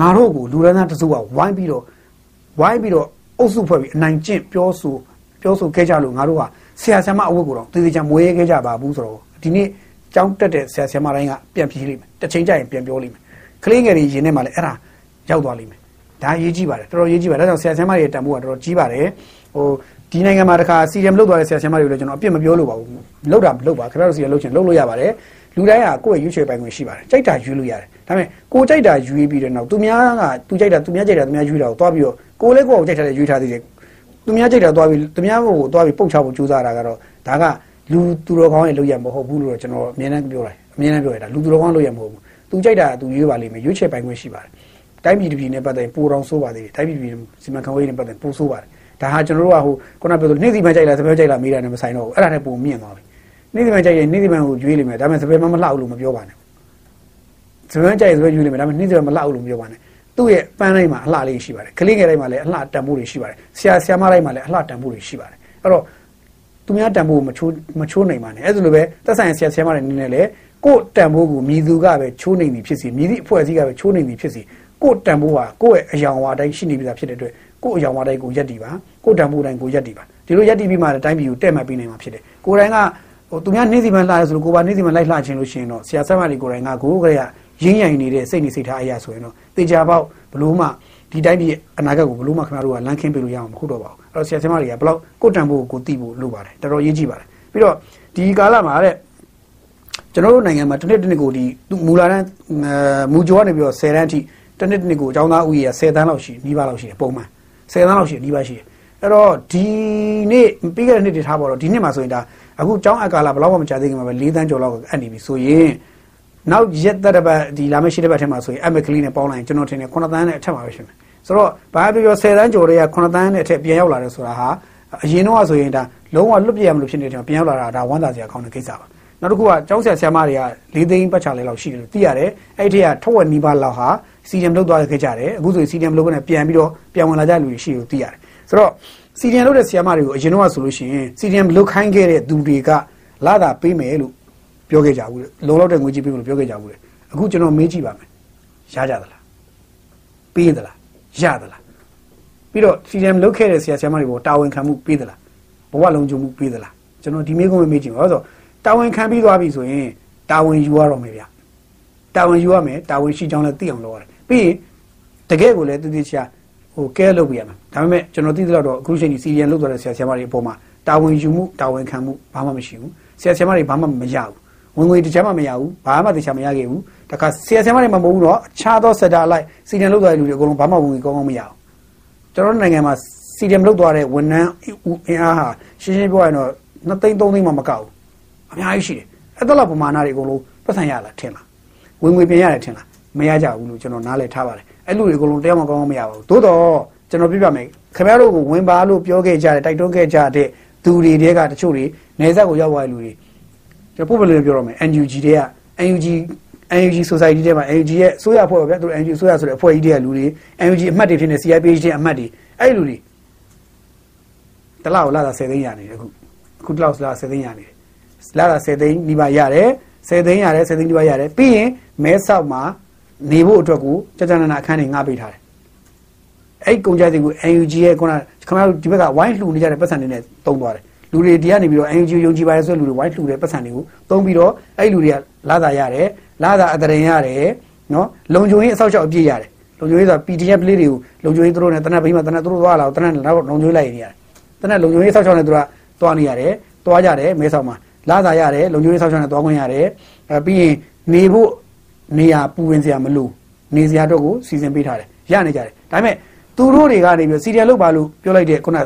Speaker 1: ငါတို့ကိုလူရန်သားတစုကဝိုင်းပြီးတော့ဝိုင်းပြီးတော့အုပ်စုဖွဲ့ပြီးအနိုင်ကျင့်ပြောဆိုပြောဆိုခဲ့ကြလို့ငါတို့ကဆရာဆရာမအဝတ်ကိုတော့တည်တည်ချာမွေးခဲ့ကြပါဘူးဆိုတော့ဒီနေ့ကျောင်းတက်တဲ့ဆရာဆရာမတိုင်းကပြန်ပြေးလိမ့်မယ်တစ်ချိန်ကျရင်ပြန်ပြောလိမ့်မယ်ကလေးငယ်တွေရင်ထဲမှာလည်းအဲ့ဒါရောက်သွားလိမ့်မယ်ဒါရေးကြည့်ပါတယ်တော်တော်ရေးကြည့်ပါတယ်ဒါကြောင့်ဆရာဆရာမတွေရဲ့တန်ဖိုးကတော်တော်ကြီးပါတယ်ဟိုဒီနိုင်ငံမှာတခါစီရမ်လုတ်သွားတဲ့ဆရာဆရာမတွေကိုလည်းကျွန်တော်အပြစ်မပြောလို့ပါဘူးလုတ်တာလုတ်ပါခင်ဗျားတို့စီရမ်လုတ်ချင်လုတ်လို့ရပါတယ် လူတိုင်းကကိုယ့်ရဲ့ရွေးချယ်ပိုင်ခွင့်ရှိပါတယ်ကြိုက်တာရွေးလို့ရတယ်ဒါပေမဲ့ကိုကြိုက်တာရွေးပြီးတဲ့နောက်သူများကသူကြိုက်တာသူများကြိုက်တာသူများရွေးတာကိုသွားပြီးတော့ကိုလည်းကိုယ့်ကိုကြိုက်တာရွေးထားသေးတယ်သူများကြိုက်တာသွားပြီးသူများကိုသွားပြီးပုတ်ချဖို့ကြိုးစားတာကတော့ဒါကလူသူတော်ကောင်းရဲ့လုပ်ရမဟုတ်ဘူးလို့တော့ကျွန်တော်အမြဲတမ်းပြောတယ်အမြဲတမ်းပြောရတာလူသူတော်ကောင်းလုပ်ရမဟုတ်ဘူးသူကြိုက်တာသူရွေးပါလိမ့်မယ်ရွေးချယ်ပိုင်ခွင့်ရှိပါတယ်တိုင်းပြည်တစ်ပြည်နဲ့ပတ်သက်ရင်ပိုတော်ဆိုးပါသေးတယ်တိုင်းပြည်ပြည်စီမံခန့်ခွဲရေးနဲ့ပတ်သက်ပိုဆိုးပါတယ်ဒါဟာကျွန်တော်တို့ကဟိုခုနပြောလို့နေ့စီမံကြိုက်လားစပယ်ကြိုက်လားမေးတာနဲ့မဆိုင်တော့ဘူးအဲ့ဒါနဲ့ပုံမြင့်သွားပြီ နေ့စီမံကြိုက်ရင်နေ့စီမံကိုရွေးလိမ့်မယ်ဒါပေမဲ့စပယ်မမလှဘူးလို့မပြောပါနဲ့စပယ်ကြိုက်စပယ်ရွေးလိမ့်မယ်ဒါပေမဲ့နေ့စီမံမလှဘူးလို့မပြောပါနဲ့သူ့ရဲ့ပန်းတိုင်းမှာအလှလေးရှိပါတယ်ကလေးငယ်တိုင်းမှာလည်းအလှတန်ဖိုးတွေရှိပါတယ်ဆရာဆရာမတိုင်းမှာလည်းအလှတန်ဖိုးတွေရှိပါတယ်အဲ့တော့သူများတန်ဖိုးမချိုးမချိုးနိုင်ပါနဲ့အဲ့ဒါလိုပဲသက်ဆိုင်ဆရာဆရာမတွေနေနဲ့လေကို့တန်ဖိုးကိုမြည်သူကပဲချိုးနိုင်သည်ဖြစ်စီမြည်သည့်အဖွဲ့အစည်းကပဲချိုးနိုင်သည်ဖြစ်စီကို့တန်ဖိုးဟာကိုယ့်ရဲ့အယောင်ဝါတိုင်းရှိနေပြီသားဖြစ်တဲ့အတွက်ကို့အယောင်ဝါတိုင်းကိုရက်တည်ပါကို့တန်ဖိုးတိုင်းကိုရက်တည်ပါဒီလိုရက်တည်ပြီးမှလည်းတိုင်းပြည်ကိုတဲ့မှတ်ပေးနိုင်မှာဖြစ်တယ်ကိုယ်တိုင်က ဟိုသူများနေ့စီမှလှရဆိုလို့ကိုပါနေ့စီမှလိုက်လှခြင်းလို့ရှိရင်တော့ဆရာဆက်မတွေကိုယ်တိုင်ကကိုယ်ကလေးကရင်းရိုင်နေတဲ့စိတ်နေစိတ်ထားအရာဆိုရင်တော့တေချာပေါက်ဘလို့မှဒီတိုင်းပြည်အနာဂတ်ကိုဘလို့မှခင်ဗျားတို့ကလမ်းခင်းပေးလို့ရအောင်မဟုတ်တော့ပါဘူးအဲ့တော့ဆရာဆက်မတွေကဘလောက်ကိုတန်ဖိုးကိုသိဖို့လိုပါတယ်တော်တော်ရေးကြည့်ပါတယ်ပြီးတော့ဒီကာလမှာတဲ့ကျွန်တော်တို့နိုင်ငံမှာတစ်နှစ်တစ်နှစ်ကိုဒီမူလာတန်းမူကျော်ကနေပြီးတော့10တန်းအထိတစ်နှစ်တစ်နှစ်ကိုအကြောင်းသားဥယျာ10တန်းလောက်ရှိနီးပါးလောက်ရှိတယ်ပုံမှန်10တန်းလောက်ရှိနီးပါးရှိတယ်အဲ့တော့ဒီနေ့ပြီးခဲ့တဲ့နှစ်တွေထားပါတော့ဒီနှစ်မှာဆိုရင်ဒါ အခုကျောင်းအကာလာဘယ်တော့မှမကြာသေးခင်မှာပဲ၄တန်းကျော်လောက်အပ်နေပြီဆိုရင်နောက်ရက်သက်တစ်ပတ်ဒီလာမယ့်ရှိတဲ့ဘက်ထဲမှာဆိုရင်အမက်ကလေးနဲ့ပေါင်းလိုက်ရင်ကျွန်တော်ထင်တယ်9တန်းနဲ့အထက်မှာပဲဖြစ်မယ်ဆိုတော့ဘာပြောပြော10တန်းကျော်တွေက9တန်းနဲ့အထက်ပြန်ရောက်လာတယ်ဆိုတာဟာအရင်တော့ဆိုရင်ဒါလုံးဝလွတ်ပြရမလို့ဖြစ်နေတယ်ပြန်ရောက်လာတာဒါဝမ်းသာစရာကောင်းတဲ့ကိစ္စပါနောက်တစ်ခုကကျောင်းဆရာဆရာမတွေက၄သိန်းပတ်ချာလဲလောက်ရှိတယ်လို့သိရတယ်အဲ့ဒီကထက်ဝက်နီးပါးလောက်ဟာစီဒီအမ်လုပ်သွားခဲ့ကြတယ်အခုဆိုရင်စီဒီအမ်လုပ်ကနေပြန်ပြီးတော့ပြန်ဝင်လာကြလူတွေရှိလို့သိရတယ်ဆိုတော့ စီဒီအမ်လုပ်တဲ့ဆရာမတွေကိုအရင်တော့ဆိုလို့ရှိရင်စီဒီအမ်လုပ်ခိုင်းခဲ့တဲ့သူတွေကလာတာပေးမယ်လို့ပြောခဲ့ကြဘူးလေလုံလောက်တဲ့ငွေကြီးပေးမယ်လို့ပြောခဲ့ကြဘူးလေအခုကျွန်တော်မေးကြည့်ပါမယ်ရကြသလားပေးသလားရသလားပြီးတော့စီဒီအမ်လုပ်ခဲ့တဲ့ဆရာဆရာမတွေပေါ်တာဝန်ခံမှုပေးသလားဘဝလုံခြုံမှုပေးသလားကျွန်တော်ဒီမေးခွန်းမေးကြည့်ပါဆိုတော့တာဝန်ခံပြီးသွားပြီဆိုရင်တာဝန်ယူရတော့မယ်ဗျတာဝန်ယူရမယ်တာဝန်ရှိကြောင်းလည်းသိအောင်လုပ်ရတယ်ပြီးရင်တကယ်ကိုလည်းတည်တည်ချာ ဟိုကဲလုပ်ပြရမှာဒါပေမဲ့ကျွန်တော်သိသလောက်တော့အခုချိန်ဒီစီရီယန်လုပ်သွားတဲ့ဆရာဆရာမတွေအပေါ်မှာတာဝန်ယူမှုတာဝန်ခံမှုဘာမှမရှိဘူးဆရာဆရာမတွေဘာမှမရဘူးဝင်ငွေတခြားမှမရဘူးဘာမှတခြားမရခဲ့ဘူးတခါဆရာဆရာမတွေမှမဟုတ်ဘူးတော့အခြားသောစက်တာလိုက်စီရီယန်လုပ်သွားတဲ့လူတွေအကုန်လုံးဘာမှဝင်ငွေကောင်းကောင်းမရဘူးကျွန်တော်နိုင်ငံမှာစီရီယန်လုပ်သွားတဲ့ဝန်ထမ်းအင်အားဟာရှင်းရှင်းပြောရရင်တော့2သိန်း3သိန်းမှမကောက်ဘူးအများကြီးရှိတယ်အဲ့ဒါလောက်ပမာဏတွေအကုန်လုံးပတ်စံရလားထင်လားဝင်ငွေပြင်ရတယ်ထင်လားမရကြဘူးလို့ကျွန်တော်နားလည်ထားပါတယ် အဲ့လူတွေအကုန်လုံးတရားမကောင်းကောင်းမရပါဘူးသို့တော့ကျွန်တော်ပြပြမယ်ခင်ဗျားတို့ကိုဝင်ပါလို့ပြောခဲ့ကြတယ်တိုက်တွန်းခဲ့ကြတဲ့သူတွေတဲကတချို့တွေနေဆက်ကိုရောက်သွားတဲ့လူတွေကျွန်တော်ပုံပြလို့ပြောရမယ် NUG တွေက NUG NUG society ထဲမှာ NUG ရဲ့အစိုးရအဖွဲ့ပဲဗျာသူ NUG အစိုးရဆိုတဲ့အဖွဲ့ကြီးတွေကလူတွေ NUG အမှတ်တွေဖြစ်နေ CIPH တွေအမှတ်တွေအဲ့လူတွေတလောက်လာတာ10သိန်းရနေတယ်အခုအခုတလောက်လာ10သိန်းရနေတယ်လာတာ10သိန်းဒီပါရတယ်10သိန်းရတယ်10သိန်းဒီပါရတယ်ပြီးရင်မဲဆောက်မှာ နေဖို့အတွက်ကိုကြာကြာနာနာအခန်းတွေငှားပေးထားတယ်အဲ့ကုန်ကြတဲ့ကို NUG ရဲ့ခုနခင်ဗျားတို့ဒီဘက်ကဝိုင်းလှူနေကြတဲ့ပတ်စံတွေနဲ့တုံးသွားတယ်လူတွေဒီကနေပြီးတော့ NUG ယုံကြည်ပါတယ်ဆိုလူတွေဝိုင်းလှူတဲ့ပတ်စံတွေကိုတုံးပြီးတော့အဲ့လူတွေကလာတာရတယ်လာတာအတရင်ရတယ်နော်လုံခြုံရေးအဆောက်အအုံအပြည့်ရတယ်လုံခြုံရေးဆိုတာ PDF လေးတွေကိုလုံခြုံရေးသူတို့နဲ့တနက်ဘိမှတနက်သူတို့သွားလာတနက်နောက်လုံခြုံရေးလိုက်နေရတယ်တနက်လုံခြုံရေးအဆောက်အအုံနဲ့သူကသွားနေရတယ်သွားကြတယ်မဲဆောက်မှာလာတာရတယ်လုံခြုံရေးအဆောက်အအုံနဲ့သွားခွင့်ရတယ်အဲပြီးရင်နေဖို့ နေရာပူဝင်စရာမလိုနေစရာတော့ကိုစီစဉ်ပေးထားတယ်ရနေကြတယ်ဒါပေမဲ့သူတို့တွေကနေပြီးစီရီယယ်လုပ်ပါလို့ပြောလိုက်တဲ့ခုန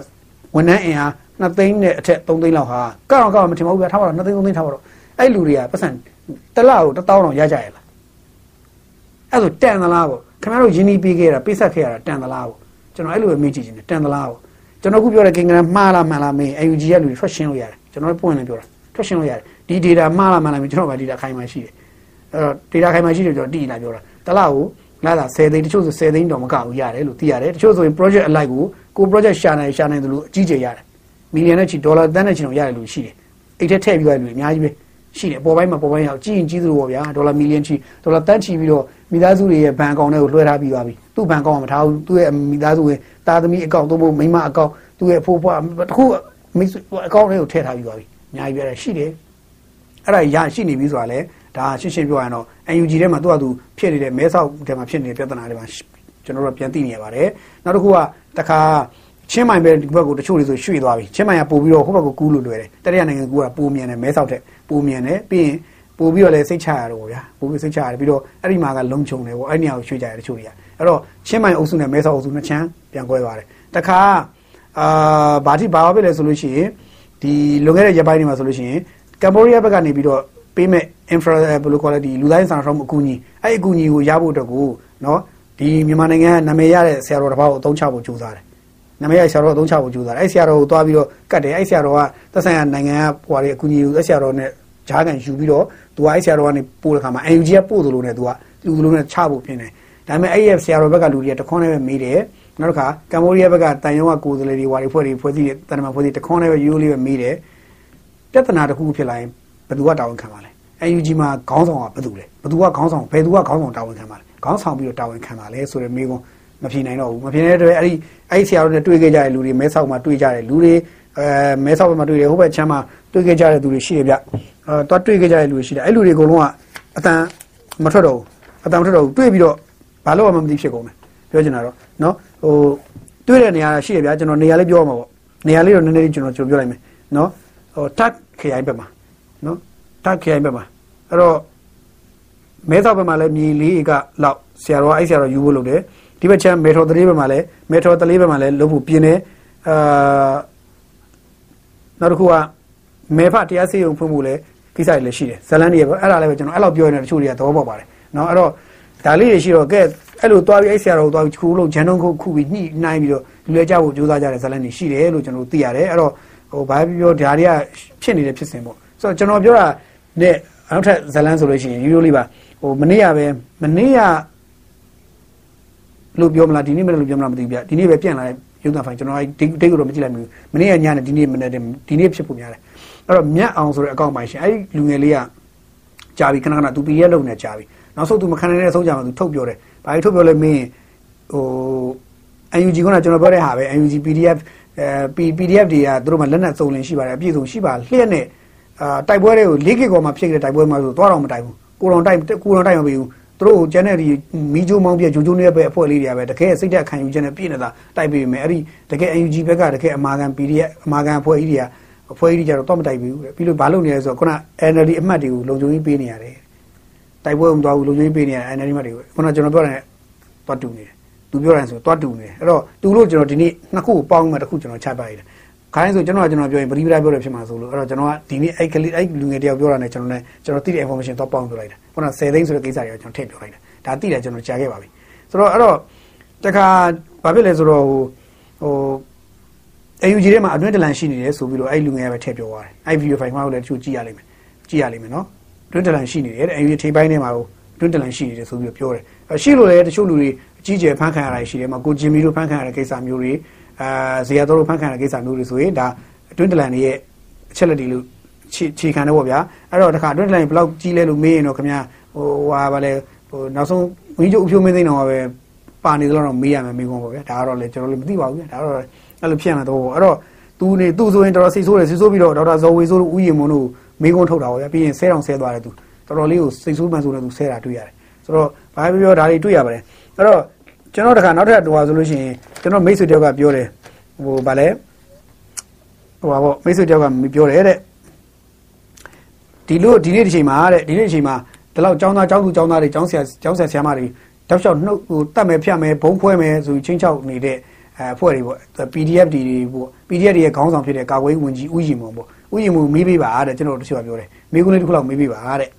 Speaker 1: ဝန်ထမ်းအင်အား2သိန်းနဲ့အထက်3သိန်းလောက်ဟာကောက်တော့ကောက်မထင်ပါဘူးဗျာထားပါတော့2သိန်း3သိန်းထားပါတော့အဲ့လူတွေကပတ်စံတစ်လကို1000တောင်ရကြရလားအဲ့ဆိုတန်သလားပေါ့ခင်ဗျားတို့ယင်းနီးပေးခဲ့တာပိတ်ဆက်ခဲ့ရတာတန်သလားပေါ့ကျွန်တော်အဲ့လိုပဲမေးကြည့်ခြင်းတန်သလားပေါ့ကျွန်တော်ခုပြောတဲ့ကင်္ဂရမှားလားမှန်လားမင်း AUG ရဲ့လူတွေထွက်ရှင်းလို့ရတယ်ကျွန်တော်ပွင့်နေပြောတာထွက်ရှင်းလို့ရတယ်ဒီ data မှားလားမှန်လားမင်းကျွန်တော်က data ခိုင်မှရှိတယ် အဲ့တော့ data ခိုင်မှရှိတယ်ကျွန်တော်တည်လာပြောတာတစ်လကိုလာလာ10သိန်းတချို့ဆို10သိန်းတော့မကဘူးရတယ်လို့သိရတယ်တချို့ဆိုရင် project အလိုက်ကိုကို project ရှာနိုင်ရှာနိုင်တယ်လို့အကြီးကျယ်ရတယ်မီလီယံနဲ့ချီဒေါ်လာတန်းနဲ့ချီတော့ရတယ်လို့ရှိတယ်အိတ်ထက်ထည့်ပြီးရလို့အများကြီးပဲရှိတယ်ပေါ်ပိုင်းမှာပေါ်ပိုင်းရောက်ကြည့်ရင်ကြီးသလိုပေါ့ဗျာဒေါ်လာမီလီယံချီဒေါ်လာတန်းချီပြီးတော့မိသားစုတွေရဲ့ဘဏ်အကောင့်တွေကိုလွှဲထားပြီးသွားပြီသူ့ဘဏ်အကောင့်ကမထားဘူးသူ့ရဲ့မိသားစုရဲ့သားသမီးအကောင့်သို့မဟုတ်မိန်းမအကောင့်သူ့ရဲ့ဖိုးဖွားတခုမိအကောင့်တွေကိုထည့်ထားပြီးသွားပြီအများကြီးပြရတယ်ရှိတယ်အဲ့ဒါရရှိနေပြီဆိုတာလေ ဒါရှင်းရှင်းပြောရရင်တော့ UNG ထဲမှာသူ့အတူဖြစ်နေတဲ့မဲဆောက်ထဲမှာဖြစ်နေတဲ့ပြဿနာတွေမှာကျွန်တော်တို့ပြန်သိနေရပါတယ်နောက်တစ်ခုကတခါချင်းမိုင်ပဲဒီဘက်ကိုတချို့တွေဆိုရွှေ့သွားပြီချင်းမိုင်ကပို့ပြီးတော့ဟိုဘက်ကိုကူးလို့လွယ်တယ်တတိယနိုင်ငံကူးကပိုမြန်တယ်မဲဆောက်တဲ့ပိုမြန်တယ်ပြီးရင်ပို့ပြီးတော့လည်းစိတ်ချရတော့ဗျာပို့ပြီးစိတ်ချရတယ်ပြီးတော့အဲ့ဒီမှာကလုံခြုံတယ်ပေါ့အဲ့ဒီနေရာကိုရွှေ့ကြရတယ်တချို့တွေကအဲ့တော့ချင်းမိုင်အုပ်စုနဲ့မဲဆောက်အုပ်စုနှစ်ချမ်းပြန်ကွဲသွားတယ်တခါအာဘာတိဘာဖြစ်လဲဆိုလို့ရှိရင်ဒီလွန်ခဲ့တဲ့ရက်ပိုင်းတွေမှာဆိုလို့ရှိရင်ကမ်ဘောဒီးယားဘက်ကနေပြီးတော့ ပေးမဲ့ infra ဘယ်လိုခေါ်လဲဒီလူသားစာနာမှုအကူအညီအဲ့အကူအညီကိုရဖို့အတွက်ကိုနော်ဒီမြန်မာနိုင်ငံကနာမည်ရတဲ့ဆရာတော်တစ်ပါးကိုအသုံးချဖို့ကြိုးစားတယ်နာမည်ရဆရာတော်အသုံးချဖို့ကြိုးစားတယ်အဲ့ဆရာတော်ကိုသွားပြီးတော့ကတ်တယ်အဲ့ဆရာတော်ကသက်ဆိုင်ရာနိုင်ငံကဟိုဟာတွေအကူအညီကိုအဲ့ဆရာတော်နဲ့ဂျားကန်ယူပြီးတော့သူကအဲ့ဆရာတော်ကနေပို့တဲ့ခါမှာ NUG ကပို့သလိုနဲ့သူကလူသလိုနဲ့ချဖို့ပြင်တယ်ဒါပေမဲ့အဲ့ရဲ့ဆရာတော်ဘက်ကလူတွေကတခွန်းနဲ့ပဲမေးတယ်နောက်တစ်ခါကမ္ဘောဒီးယားဘက်ကတန်ယုံကကိုယ်စားလှယ်တွေဝါတွေဖွဲ့တွေဖွဲ့စည်းတယ်တန်တမဖွဲ့စည်းတခွန်းနဲ့ပဲရိုးလေးပဲမေးတယ်ပြဿနာတစ်ခုဖြစ်လာရင် ဘယ်သူကတာဝန်ခံပါလဲ NUG မှာခေါင်းဆောင်ကဘယ်သူလဲဘယ်သူကခေါင်းဆောင်ဘယ်သူကခေါင်းဆောင်တာဝန်ခံပါလဲခေါင်းဆောင်ပြီးတော့တာဝန်ခံပါလဲဆိုတဲ့မေးခွန်းမဖြေနိုင်တော့ဘူးမဖြေနိုင်တဲ့အတွက်အဲ့ဒီအဲ့ဒီဆရာတို့နဲ့တွေ့ခဲ့ကြတဲ့လူတွေမဲဆောက်မှာတွေ့ကြတဲ့လူတွေအဲမဲဆောက်ဘက်မှာတွေ့တယ်ဟိုဘက်ချမ်းမှာတွေ့ခဲ့ကြတဲ့သူတွေရှိတယ်ဗျအဲတော့တွေ့ခဲ့ကြတဲ့လူတွေရှိတယ်အဲ့လူတွေအကုန်လုံးကအတန်မထွက်တော့ဘူးအတန်မထွက်တော့ဘူးတွေ့ပြီးတော့ဘာလို့မှမသိဖြစ်ကုန်တယ်ပြောချင်တာတော့နော်ဟိုတွေ့တဲ့နေရာရှိရဗျာကျွန်တော်နေရာလေးပြောမှာပေါ့နေရာလေးတော့နည်းနည်းလေးကျွန်တော်ကျွန်တော်ပြောလိုက်မယ်နော်ဟိုတက်ခရိုင်ဘက်မှာ နော်တက်ခရိုင်ဘက်မှာအဲ့တော့မဲဆောက်ဘက်မှာလည်းမြေလေးကလောက်ဆရာတော်အဲ့ဆရာတော်ယူဖို့လုပ်တယ်ဒီဘက်ချမ်းမေထော်တလေးဘက်မှာလည်းမေထော်တလေးဘက်မှာလည်းလုပ်ဖို့ပြင်တယ်အာနောက်တစ်ခုကမေဖတရားစီရင်ဖွင့်ဖို့လည်းကိစ္စတွေလည်းရှိတယ်ဇလန်တွေပဲအဲ့ဒါလည်းပဲကျွန်တော်အဲ့လောက်ပြောနေတယ်တချို့တွေကသဘောပေါက်ပါတယ်နော်အဲ့တော့ဒါလေးတွေရှိတော့ကဲအဲ့လိုသွားပြီးအဲ့ဆရာတော်ကိုသွားပြီးခုလို့ဂျန်တုံးခုခုပြီးညှိနှိုင်းပြီးတော့လူလဲကြဖို့ကြိုးစားကြတဲ့ဇလန်တွေရှိတယ်လို့ကျွန်တော်သိရတယ်အဲ့တော့ဟိုဘာပြောဒါတွေကဖြစ်နေတဲ့ဖြစ်စဉ်ပေါ့ ဆိုတော့ကျွန်တော်ပြောတာနဲ့နောက်ထပ်ဇလန်ဆိုလို့ရှိရင်ရိုးရိုးလေးပါဟိုမနေ့ကပဲမနေ့ကလို့ပြောမလားဒီနေ့မနေ့လို့ပြောမလားမသိဘူးဗျဒီနေ့ပဲပြန်လာတဲ့ရုပ်သံဖိုင်ကျွန်တော်အဲ့ဒိတ်ဒိတ်ကိုတော့မကြည့်လိုက်ဘူးမနေ့ကညနဲ့ဒီနေ့မနေ့ဒီနေ့ဖြစ်ဖို့များတယ်အဲ့တော့မြတ်အောင်ဆိုတဲ့အကောင့်ပိုင်ရှင်အဲ့ဒီလူငယ်လေးကကြာပြီခဏခဏသူ PDF လုပ်နေကြာပြီနောက်ဆုံးသူမခံနိုင်တဲ့အဆုံးကြမှာသူထုတ်ပြောတယ်ဘာလို့ထုတ်ပြောလဲမင်းဟို UNG ကကျွန်တော်ပြောတဲ့ဟာပဲ UNG PDF အဲ PDF တွေကသူတို့မှလက်နက်စုံလင်ရှိပါတယ်အပြည့်စုံရှိပါလျှက်နဲ့ အာတိုက်ပွဲတွေကို၄ခေတ်ကောမှဖြစ်ခဲ့တဲ့တိုက်ပွဲမှာဆိုသွားတော့မတိုက်ဘူးကိုတော်တိုက်ကိုတော်တိုက်မပြီးဘူးသူတို့ကျန်တဲ့ဒီမီဂျိုမောင်းပြဂျိုဂျိုနဲ့ပဲအဖွဲ့လေးတွေကပဲတကယ်စိတ်သက်ခံယူချက်နဲ့ပြည့်နေတာတိုက်ပြီးမယ်အဲ့ဒီတကယ် UNG ဘက်ကတကယ်အမာခံ PDF အမာခံအဖွဲ့ကြီးတွေကအဖွဲ့ကြီးတွေကြတော့တော့မတိုက်ဘူးပြီးလို့ဘာလုပ်နေလဲဆိုတော့ခုန NLD အမှတ်တွေကိုလုံခြုံရေးပေးနေရတယ်တိုက်ပွဲမသွားဘူးလုံခြုံရေးပေးနေရတယ် NLD မှတ်တွေကိုခုနကျွန်တော်ပြောတယ်သွားတူနေတယ်သူပြောတယ်ဆိုသွားတူနေတယ်အဲ့တော့တူလို့ကျွန်တော်ဒီနေ့နှစ်ခုကိုပေါင်းမှတစ်ခုကျွန်တော်ချပါရတယ် ခိုင်းဆိုကျွန်တော်ကကျွန်တော်ပြောရင်ပရိပဒပြောတယ်ဖြစ်မှာဆိုလို့အဲ့တော့ကျွန်တော်ကဒီနေ့အဲ့ကလေးအဲ့လူငယ်တယောက်ပြောတာနဲ့ကျွန်တော်လည်းကျွန်တော်သိတဲ့ information တော့ပေါင်းပြောလိုက်တာခုန10သိန်းဆိုတဲ့ကိစ္စတွေကိုကျွန်တော်ထည့်ပြောလိုက်တာဒါသိတယ်ကျွန်တော်ကြားခဲ့ပါပြီဆိုတော့အဲ့တော့တခါဘာဖြစ်လဲဆိုတော့ဟိုဟို AUG ထဲမှာအတွင်းတလန်ရှိနေတယ်ဆိုပြီးတော့အဲ့လူငယ်ကပဲထည့်ပြောသွားတယ်အဲ့ video file မှာလည်းတချို့ကြည့်ရလိမ့်မယ်ကြည့်ရလိမ့်မယ်နော်အတွင်းတလန်ရှိနေတယ်တဲ့ AUG ထိပ်ပိုင်းထဲမှာအတွင်းတလန်ရှိနေတယ်ဆိုပြီးတော့ပြောတယ်ရှိလို့လည်းတချို့လူတွေအကြီးကျယ်ဖန်ခံရတာရှိတယ်မှာကိုဂျင်မီတို့ဖန်ခံရတဲ့ကိစ္စမျိုးတွေ အာဇေယျတော်တို့ဖန်ခံရတဲ့ကိစ္စမျိုးတွေဆိုရင်ဒါအတွင်းတလန်တွေရဲ့အချက်လက်တွေလို့ခြေခံတယ်ပေါ့ဗျာအဲ့တော့တခါအတွင်းတလန်ဘယ်လောက်ကြီးလဲလို့မေးရင်တော့ခင်ဗျာဟိုဟာဗာလဲဟိုနောက်ဆုံးဝင်းကျုပ်အဖြိုးမင်းသိန်းတော်ပဲပါနေတော့မေးရမယ်မေးခွန်းပေါ့ဗျာဒါကတော့လေကျွန်တော်လည်းမသိပါဘူးဗျာဒါတော့အဲ့လိုဖြစ်မှာတော့အဲ့တော့သူနေသူ့ဆိုရင်တော်တော်စိတ်ဆိုးတယ်စိတ်ဆိုးပြီးတော့ဒေါက်တာဇော်ဝေဆိုးတို့ဥယျာဉ်မွန်တို့မေးခွန်းထုတ်တာပေါ့ဗျာပြီးရင်ဆဲတောင်ဆဲသွားတယ်သူတော်တော်လေးကိုစိတ်ဆိုးမှန်ဆိုတယ်သူဆဲတာတွေ့ရတယ်ဆိုတော့ဘာပဲပြောဒါတွေတွေ့ရပါတယ်အဲ့တော့ ကျွန်တော်တခါနောက်ထပ်တော့ဆိုလို့ရှိရင်ကျွန်တော်မိတ်ဆွေတယောက်ကပြောတယ်ဟိုဗာလဲဟိုပါပေါ့မိတ်ဆွေတယောက်ကပြောတယ်တဲ့ဒီလိုဒီနေ့ဒီချိန်မှာတဲ့ဒီနေ့ဒီချိန်မှာဒီလောက်ចောင်းသားចောင်းသူចောင်းသားတွေចောင်းဆရာចောင်းဆရာဆရာမတွေတောက်လျှောက်နှုတ်ဟိုတတ်မယ်ဖြတ်မယ်ဘုံဖွဲမယ်ဆိုချင်းချောက်နေတဲ့အဲအဖွဲ့တွေပေါ့ PDF တွေပေါ့ PDF တွေရဲ့ခေါင်းဆောင်ဖြစ်တဲ့ကာကွယ်ဝင်ကြီးဥယျာဉ်မုံပေါ့ဥယျာဉ်မုံမေးပေးပါတဲ့ကျွန်တော်တို့တချို့ကပြောတယ်မေးခွန်းလေးတစ်ခုလောက်မေးပေးပါတဲ့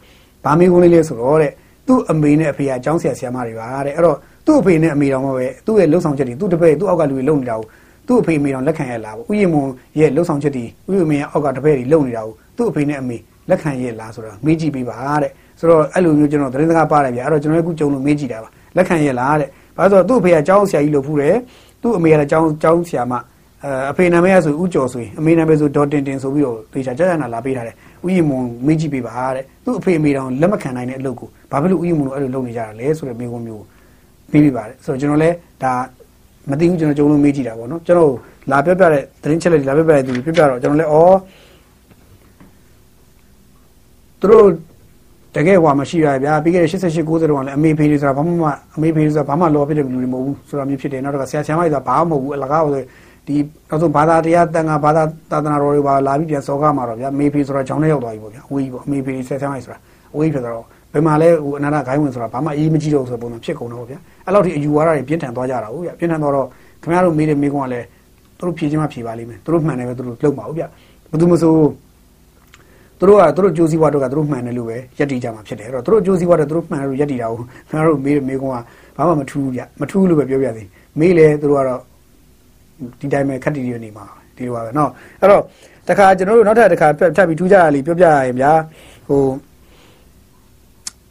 Speaker 1: ဘာမေးခွန်းလေးလဲဆိုတော့တဲ့သူ့အမေနဲ့အဖေကចောင်းဆရာဆရာမတွေပါတဲ့အဲ့တော့ သူ့အဖေနဲ့အမေတော်မှပဲသူ့ရဲ့လှုပ်ဆောင်ချက်တွေသူ့တပည့်သူ့အောက်ကလူတွေလုပ်နေတာကိုသူ့အဖေအမေတော်လက်ခံရလားပေါ့ဥယျာဉ်မုံရဲ့လှုပ်ဆောင်ချက်တွေဥယျာဉ်မင်းရဲ့အောက်ကတပည့်တွေလုပ်နေတာကိုသူ့အဖေနဲ့အမေလက်ခံရလားဆိုတော့မေးကြည့်ပေးပါတဲ့ဆိုတော့အဲ့လိုမျိုးကျွန်တော်သတင်းစကားပါတယ်ဗျအဲ့တော့ကျွန်တော်အခုကြုံလို့မေးကြည့်တာပါလက်ခံရလားတဲ့ဘာလို့ဆိုတော့သူ့အဖေကကျောင်းဆရာကြီးလို့ဖူးတယ်သူ့အမေကလည်းကျောင်းကျောင်းဆရာမအဲအဖေနာမည်ကဆိုဦးကျော်ဆိုရင်အမေနာမည်ဆိုဒေါ်တင်တင်ဆိုပြီးတော့သေချာကြာကြာနာလာပေးထားတယ်ဥယျာဉ်မွန်မေးကြည့်ပေးပါတဲ့သူ့အဖေအမေတောင်လက်မခံနိုင်တဲ့အလုပ်ကိုဘာဖြစ်လို့ဥယျာဉ်မွန်တို့အဲ့လိုလုပ်နေကြတာလဲဆိုတဲ့မိကုံမျိုး ပြီးပြပါတယ်ဆိုတော့ကျွန်တော်လည်းဒါမသိဘူးကျွန်တော်ကြုံလို့မေးကြည့်တာပေါ့နော်ကျွန်တော်လာပြပြတဲ့သတင်းချက်လက်လာပြပြတဲ့သူပြပြတော့ကျွန်တော်လည်းဩသူတို့တကယ်ဟွာမရှိရဗျာပြီးခဲ့တဲ့88 90တုန်းကလည်းအမေဖေးတွေဆိုတာဘာမှမအမေဖေးတွေဆိုတာဘာမှလောဖြစ်တဲ့လူတွေမဟုတ်ဘူးဆိုတာမျိုးဖြစ်တယ်နောက်တော့ဆရာဆရာမတွေဆိုတာဘာမှမဟုတ်ဘူးအလကားဆိုဒီနောက်ဆုံးဘာသာတရားတန်ခါဘာသာသာသနာတော်တွေပါလာပြီးပြန်စောကားမှာတော့ဗျာမေဖေးဆိုတာကြောင်းနဲ့ရောက်သွားပြီပေါ့ဗျာအဝေးကြီးပေါ့အမေဖေးဆရာဆရာမတွေဆိုတာအဝေးဖြစ်တော့ ဘယ်မှာလဲဟိုအနာဂိုင်းဝင်ဆိုတာဘာမှအေးမကြည့်တော့ဆိုတဲ့ပုံစံဖြစ်ကုန်တော့ဗျာအဲ့လောက်ထိအယူဝါဒတွေပြင်းထန်သွားကြတာဟုတ်ဗျာပြင်းထန်တော့ခင်ဗျားတို့မေးတဲ့မေးခွန်းကလည်းသူတို့ဖြေချင်းမှဖြေပါလိမ့်မယ်သူတို့မှန်တယ်ပဲသူတို့လုပ်မှာဟုတ်ဗျာဘယ်သူမဆိုသူတို့ကသူတို့ကြိုးစည်းဝါတို့ကသူတို့မှန်တယ်လို့ပဲယက်တီကြမှာဖြစ်တယ်အဲ့တော့သူတို့ကြိုးစည်းဝါတို့သူတို့မှန်တယ်လို့ယက်တီတာကိုခင်ဗျားတို့မေးတဲ့မေးခွန်းကဘာမှမထူးဘူးဗျမထူးလို့ပဲပြောပြသေးမေးလေသူတို့ကတော့ဒီတိုင်းပဲခက်တီတီနေမှာဒီလိုပါပဲเนาะအဲ့တော့တခါကျွန်တော်တို့နောက်ထပ်တခါဖြတ်ပြီးထူးကြရလိပြောပြရရင်ဗျာဟို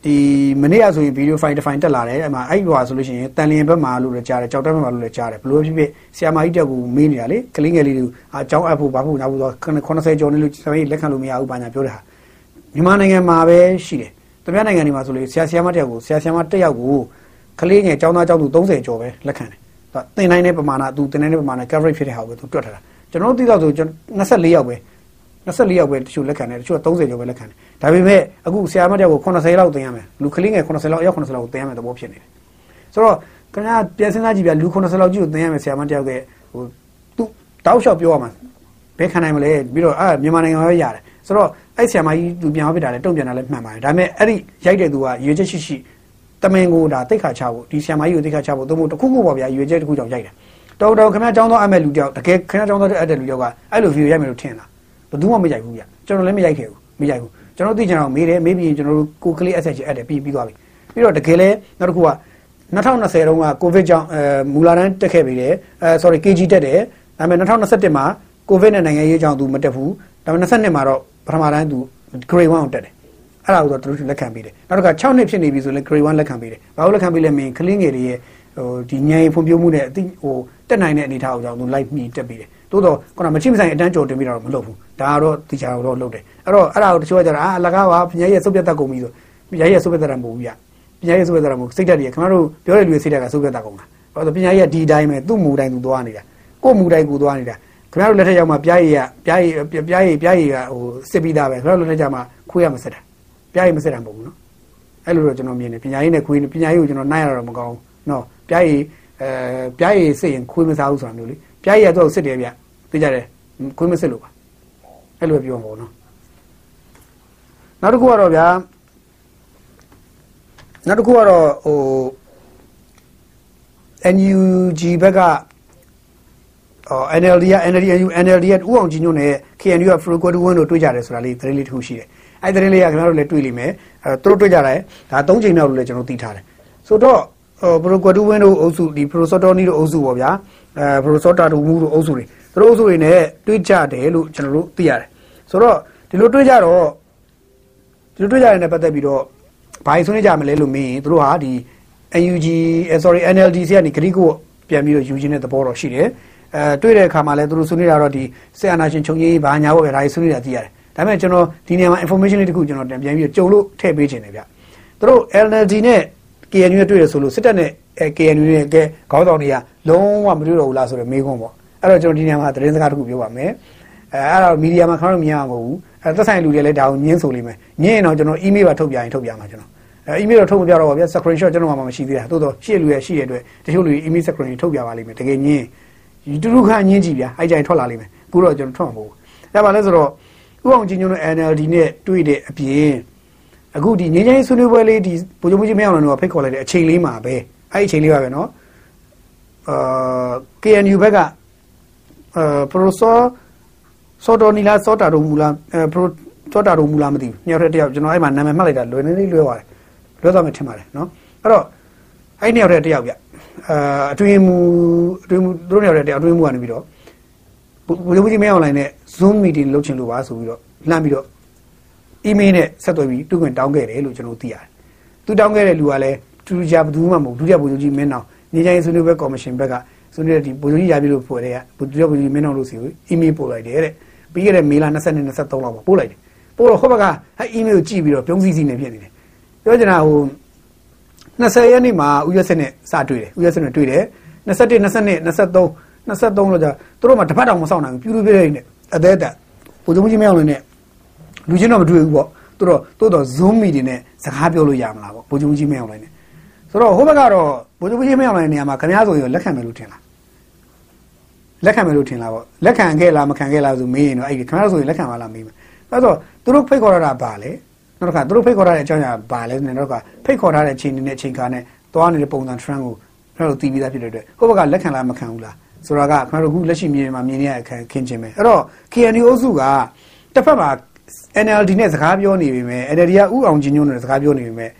Speaker 1: ဒီမနေ့ကဆိုရင်ဗီဒီယိုဖိုင်တစ်ဖိုင်တက်လာတယ်အဲ့မှာအဲ့ဟွာဆိုလို့ရှိရင်တန်လျင်ဘက်မှာလို့လည်းကြားတယ်ကြောက်တက်ဘက်မှာလို့လည်းကြားတယ်ဘလို့ဖြစ်ဖြစ်ဆီယာမာကြီးတက်ကူမေးနေတာလေကလေးငယ်လေးတွေအကြောင်းအပ်ဖို့ဘာဖို့ညာဖို့ဆို80ကျော်နေလို့ဆရာကြီးလက်ခံလို့မရဘူးဘာညာပြောတဲ့ဟာမြန်မာနိုင်ငံမှာပဲရှိတယ်တမန်နိုင်ငံတွေမှာဆိုလို့ဆရာဆရာမတက်ကူဆရာဆရာမတက်ရောက်ကိုကလေးငယ်ကျောင်းသားကျောင်းသူ30ကျော်ပဲလက်ခံတယ်သင်တိုင်းတဲ့ပမာဏသူသင်တိုင်းတဲ့ပမာဏ coverage ဖြစ်တဲ့ဟာကိုသူတွက်ထားတာကျွန်တော်တို့သိတော့ဆို24ယောက်ပဲ 24ယောက်ပဲတချို့လက်ခံတယ်တချို့30ကျော်ပဲလက်ခံတယ်ဒါပေမဲ့အခုဆရာမတယောက်ကို80လောက်သင်ရမယ်လူကလေးငယ်80လောက်အယောက်80လောက်ကိုသင်ရမယ်သဘောဖြစ်နေတယ်ဆိုတော့ခင်ဗျာပြန်စဉ်းစားကြည့်ပြလူ80လောက်ကြီးကိုသင်ရမယ်ဆရာမတယောက်ကဟိုသူတောက်လျှောက်ပြောရမှာဘယ်ခံနိုင်မလဲပြီးတော့အာမြန်မာနိုင်ငံမှာပဲရတယ်ဆိုတော့အဲ့ဆရာမကြီးသူပြန်ဟောပြတာလဲတုံ့ပြန်တာလဲမှန်ပါတယ်ဒါပေမဲ့အဲ့ဒီရိုက်တဲ့သူကရွေချက်ရှိရှိတမင်ကိုဒါတိတ်ခါချဖို့ဒီဆရာမကြီးကိုတိတ်ခါချဖို့သူတို့တခုခုပေါ့ဗျာရွေချက်တခုကြောင့်ရိုက်တယ်တော်တော်ခင်ဗျာကျောင်းသားအမဲ့လူတယောက်တကယ်ခင်ဗျာကျောင်းသားတဲ့အတဲ့လူတယောက်ကအဲ့လိုဗီဒီယိုရိုက်မယ်လို့ထင်လား ဘယ်သူမှမရိုက်ဘူးဗျကျွန်တော်လည်းမရိုက်ခဲ့ဘူးမရိုက်ဘူးကျွန်တော်သိချင်အောင်မေးတယ်မေးပြီးရင်ကျွန်တော်တို့ကိုကလေး SH အပ်တယ်ပြီးပြီးသွားပြီပြီးတော့တကယ်လဲနောက်တစ်ခုက2020တုန်းကကိုဗစ်ကြောင့်အဲမူလာတန်းတက်ခဲ့ပြီတယ်အဲ sorry KG တက်တယ်ဒါပေမဲ့2021မှာကိုဗစ်နဲ့နိုင်ငံရေးကြောင့်သူမတက်ဘူးဒါပေမဲ့22မှာတော့ပထမတန်းသူ grade 1ကိုတက်တယ်အဲ့ဒါကိုတော့သူတို့လက်ခံပေးတယ်နောက်တစ်ခါ6နှစ်ဖြစ်နေပြီဆိုရင် grade 1လက်ခံပေးတယ်ဘာလို့လက်ခံပေးလဲမင်းကလေးငယ်တွေရဲ့ဟိုဒီဉာဏ်ဖွံ့ဖြိုးမှုနဲ့အသိဟိုတက်နိုင်တဲ့အနေအထားကိုကြောင့်သူလိုက်မိတက်ပေးတယ် တိုးတော့ခုနမချိမဆိုင်အတန်းကြော်တင်ပြီးတော့မလုပ်ဘူးဒါကတော့တီချာတော့လုပ်တယ်အဲ့တော့အဲ့ဒါကိုတချို့ကကြတာအာအလကားပါပညာရေးစုပ်ပြတ်တတ်ကုန်ပြီဆိုပညာရေးစုပ်ပြတ်တတ်တာမဟုတ်ဘူးဗျပညာရေးစုပ်ပြတ်တတ်တာမဟုတ်စိတ်ဓာတ်တွေခင်ဗျားတို့ပြောတဲ့လူတွေစိတ်ဓာတ်ကစုပ်ပြတ်တတ်ကုန်တာဘာလို့ပညာရေးကဒီတိုင်းပဲသူ့မူတိုင်းသူသွားနေတာကို့မူတိုင်းကိုသွားနေတာခင်ဗျားတို့လက်ထက်ရောက်မှပြားရည်ကပြားရည်ပြားရည်ပြားရည်ကဟိုစစ်ပြီးသားပဲခင်ဗျားတို့လက်ထက်ကျမှခွေးရမစစ်တာပြားရည်မစစ်တာမဟုတ်ဘူးနော်အဲ့လိုတော့ကျွန်တော်မြင်တယ်ပညာရေးနဲ့ခွေးပညာရေးကိုကျွန်တော်နိုင်ရတော့မကောင်းဘူးနော်ပြားရည်အဲပြားရည်စစ်ရင်ခွေးမစားဘူးဆိုတာမျိုးလေ ပြားရည်ကတော့စစ်တယ်ဗျသိကြတယ်ခွေးမစစ်လို့ပါအဲ့လိုပြောမှာပေါ့နော်နောက်တစ်ခုကတော့ဗျာနောက်တစ်ခုကတော့ဟို NUG ဘက်ကအော် NLD က NLD NLD ကဥအောင်ကြီးညွန့်နဲ့ KNU က Frequent Win တို့တွေ့ကြတယ်ဆိုတာလေးသတင်းလေးတစ်ခုရှိတယ်အဲ့သတင်းလေးကခင်ဗျားတို့လည်းတွေ့လိမ့်မယ်အဲသူတို့တွေ့ကြတယ်ဒါ၃ချိန်လောက်လို့လည်းကျွန်တော်သိထားတယ်ဆိုတော့ဟို Frequent Win တို့အုပ်စုဒီ Prosotoni တို့အုပ်စုပေါ့ဗျာ အဲ Prosota တို့မူတို့အုပ်စုတွေသူတို့အုပ်စုတွေနဲ့တွေ့ကြတယ်လို့ကျွန်တော်တို့သိရတယ်ဆိုတော့ဒီလိုတွေ့ကြတော့ဒီလိုတွေ့ကြတဲ့နဲ့ပတ်သက်ပြီးတော့ဘာဆွေးနွေးကြမလဲလို့မေးရင်သူတို့ဟာဒီ UG sorry NLD စီကနေဂရိကိုပြန်ပြီးတော့ UG နဲ့သဘောတော့ရှိတယ်အဲတွေ့တဲ့အခါမှာလည်းသူတို့ဆွေးနွေးတာတော့ဒီစေအာနာရှင်ချုပ်ရေးဘာညာပေါ့ဗျာဒါကြီးဆွေးနွေးတာသိရတယ်ဒါပေမဲ့ကျွန်တော်ဒီနေရာမှာ information လေးတစ်ခုကျွန်တော်ပြန်ပြီးကြုံလို့ထည့်ပေးခြင်းတယ်ဗျသူတို့ NLD နဲ့ KNU နဲ့တွေ့ရဆိုလို့စစ်တပ်နဲ့ KNU နဲ့ကဲခေါင်းဆောင်တွေကလုံးဝမတွေ့တော့ဘူးလားဆိုတော့မေးခွန်းပေါ့အဲ့တော့ကျွန်တော်ဒီနေရာမှာသတင်းစကားတစ်ခုပြောပါမယ်အဲအဲ့တော့မီဒီယာမှာခေါင်းတော့မြင်ရမှာမဟုတ်ဘူးအဲသက်ဆိုင်လူတွေလည်းဒါကိုညင်းဆိုလိမ့်မယ်ညင်းရင်တော့ကျွန်တော် email ပါထုတ်ပြရင်ထုတ်ပြမှာကျွန်တော်အဲ email တော့ထုတ်မပြတော့ပါဗျ screenshot ကျွန်တော်မှမရှိသေးတာသို့တော့ရှေ့လူရဲ့ရှိတဲ့အတွက်တချို့လူ email screen ထုတ်ပြပါလိမ့်မယ်တကယ်ညင်းတူတူခါညင်းကြည့်ဗျအဲ့ကြိုင်ထွက်လာလိမ့်မယ်အခုတော့ကျွန်တော်ထွက်မှာမဟုတ်ဘူးအဲ့ပါလဲဆိုတော့ဥအောင်ချင်းညွန့်နဲ့ NLD နဲ့တွေ့တဲ့အပြင် အခုဒီငင်းချင်းဆွေးနွေးပွဲလေးဒီဗိုလ်ချုပ်ကြီးမင်းအောင်လည်းတော့ဖိတ်ခေါ်လိုက်တဲ့အချိန်လေးမှာပဲအဲ့ဒီအချိန်လေးပါပဲနော်အာ KNU ဘက်ကအာပရိုဆောစောတော်နီလာစောတာတို့မူလာအဲပရိုစောတာတို့မူလာမသိဘူးနှစ်ယောက်တည်းတယောက်ကျွန်တော်အဲ့မှာနာမည်မှတ်လိုက်တာလွယ်နေလေးလွယ်သွားတယ်လွယ်သွားမှထင်ပါတယ်နော်အဲ့တော့အဲ့နှစ်ယောက်တည်းတယောက်ပြအာအတွင်းမူအတွင်းမူသူတို့နှစ်ယောက်တည်းတယောက်အတွင်းမူကနေပြီးတော့ဘုရားကြီးမင်းအွန်လိုင်းနဲ့ Zoom meeting လုပ်ချင်လို့ပါဆိုပြီးတော့လှမ်းပြီးတော့ email နဲ့ဆက်သွယ်ပြီးတူခွင့်တောင်းခဲ့တယ်လို့ကျွန်တော်သိရတယ်သူတောင်းခဲ့တဲ့လူကလည်းတူကြဘူးဘူးမှမဟုတ်ဒုတိယဗိုလ်ချုပ်ကြီးမင်းအောင်နေချိုင်းဆွေးနွေးပွဲကော်မရှင်ဘက်ကဆွေးနွေးတဲ့ဒီဗိုလ်ချုပ်ကြီးရပြီလို့ဖွဲ့တဲ့ကဒုတိယဗိုလ်ချုပ်ကြီးမင်းအောင်လို့စီကိုအီးမေးလ်ပို့လိုက်တယ်တဲ့ပြီးခဲ့တဲ့မေလ22 23လောက်မှာပို့လိုက်တယ်ပို့တော့ဟိုဘက်ကအဲအီးမေးလ်ကိုကြည့်ပြီးတော့ပြုံးစည်းစည်းနေဖြစ်နေတယ်ပြောချင်တာဟို20ရက်နေ့မှာဦးရစစ်နဲ့စတွေ့တယ်ဦးရစစ်နဲ့တွေ့တယ်21 22 23 23လို့ကြာသူတို့မှတစ်ဖက်တောင်မဆောင်နိုင်ဘူးပြူပြူပြည့်နေအသေးသက်ဗိုလ်ချုပ်ကြီးမင်းအောင်လည်းနဲ့ လူချင်းတော့မတွေ့ဘူးပေါ့သူတို့တိုးတော့ Zoom meeting နဲ့စကားပြောလို့ရမလားပေါ့ဗိုလ်ချုပ်ကြီးမင်းအောင်လည်းနဲ့ဆိုတော့ဟိုဘက်ကတော့ဗိုလ်ချုပ်ကြီးမင်းအောင်လည်းနေရာမှာခင်ဗျားဆိုရင်လက်ခံမယ်လို့ထင်လားလက်ခံမယ်လို့ထင်လားပေါ့လက်ခံခဲ့လားမခံခဲ့လားဆိုမေးရင်တော့အဲ့ဒီခင်ဗျားဆိုရင်လက်ခံပါလားမေးမယ်အဲ့တော့သူတို့ဖိတ်ခေါ်ရတာပါလေနောက်တစ်ခါသူတို့ဖိတ်ခေါ်ရတဲ့အကြောင်းအရာပါလဲနောက်တစ်ခါဖိတ်ခေါ်ထားတဲ့အချိန်နဲ့အချိန်ခါနဲ့သွားနေတဲ့ပုံစံ trend ကိုခင်ဗျားတို့သိပြီးသားဖြစ်တဲ့အတွက်ဟိုဘက်ကလက်ခံလားမခံဘူးလားဆိုတာကခင်ဗျားတို့ခုလက်ရှိမြေပြင်မှာမြင်နေရတဲ့အခင်းခင်းချင်းပဲအဲ့တော့ KNU အုပ်စုကတစ်ဖက်မှာ NLD နဲ့စကားပြောနေပြီမဲ့ NLD ကဥအောင်ချင်းညွန့်နဲ့စကားပြောနေပြီမဲ့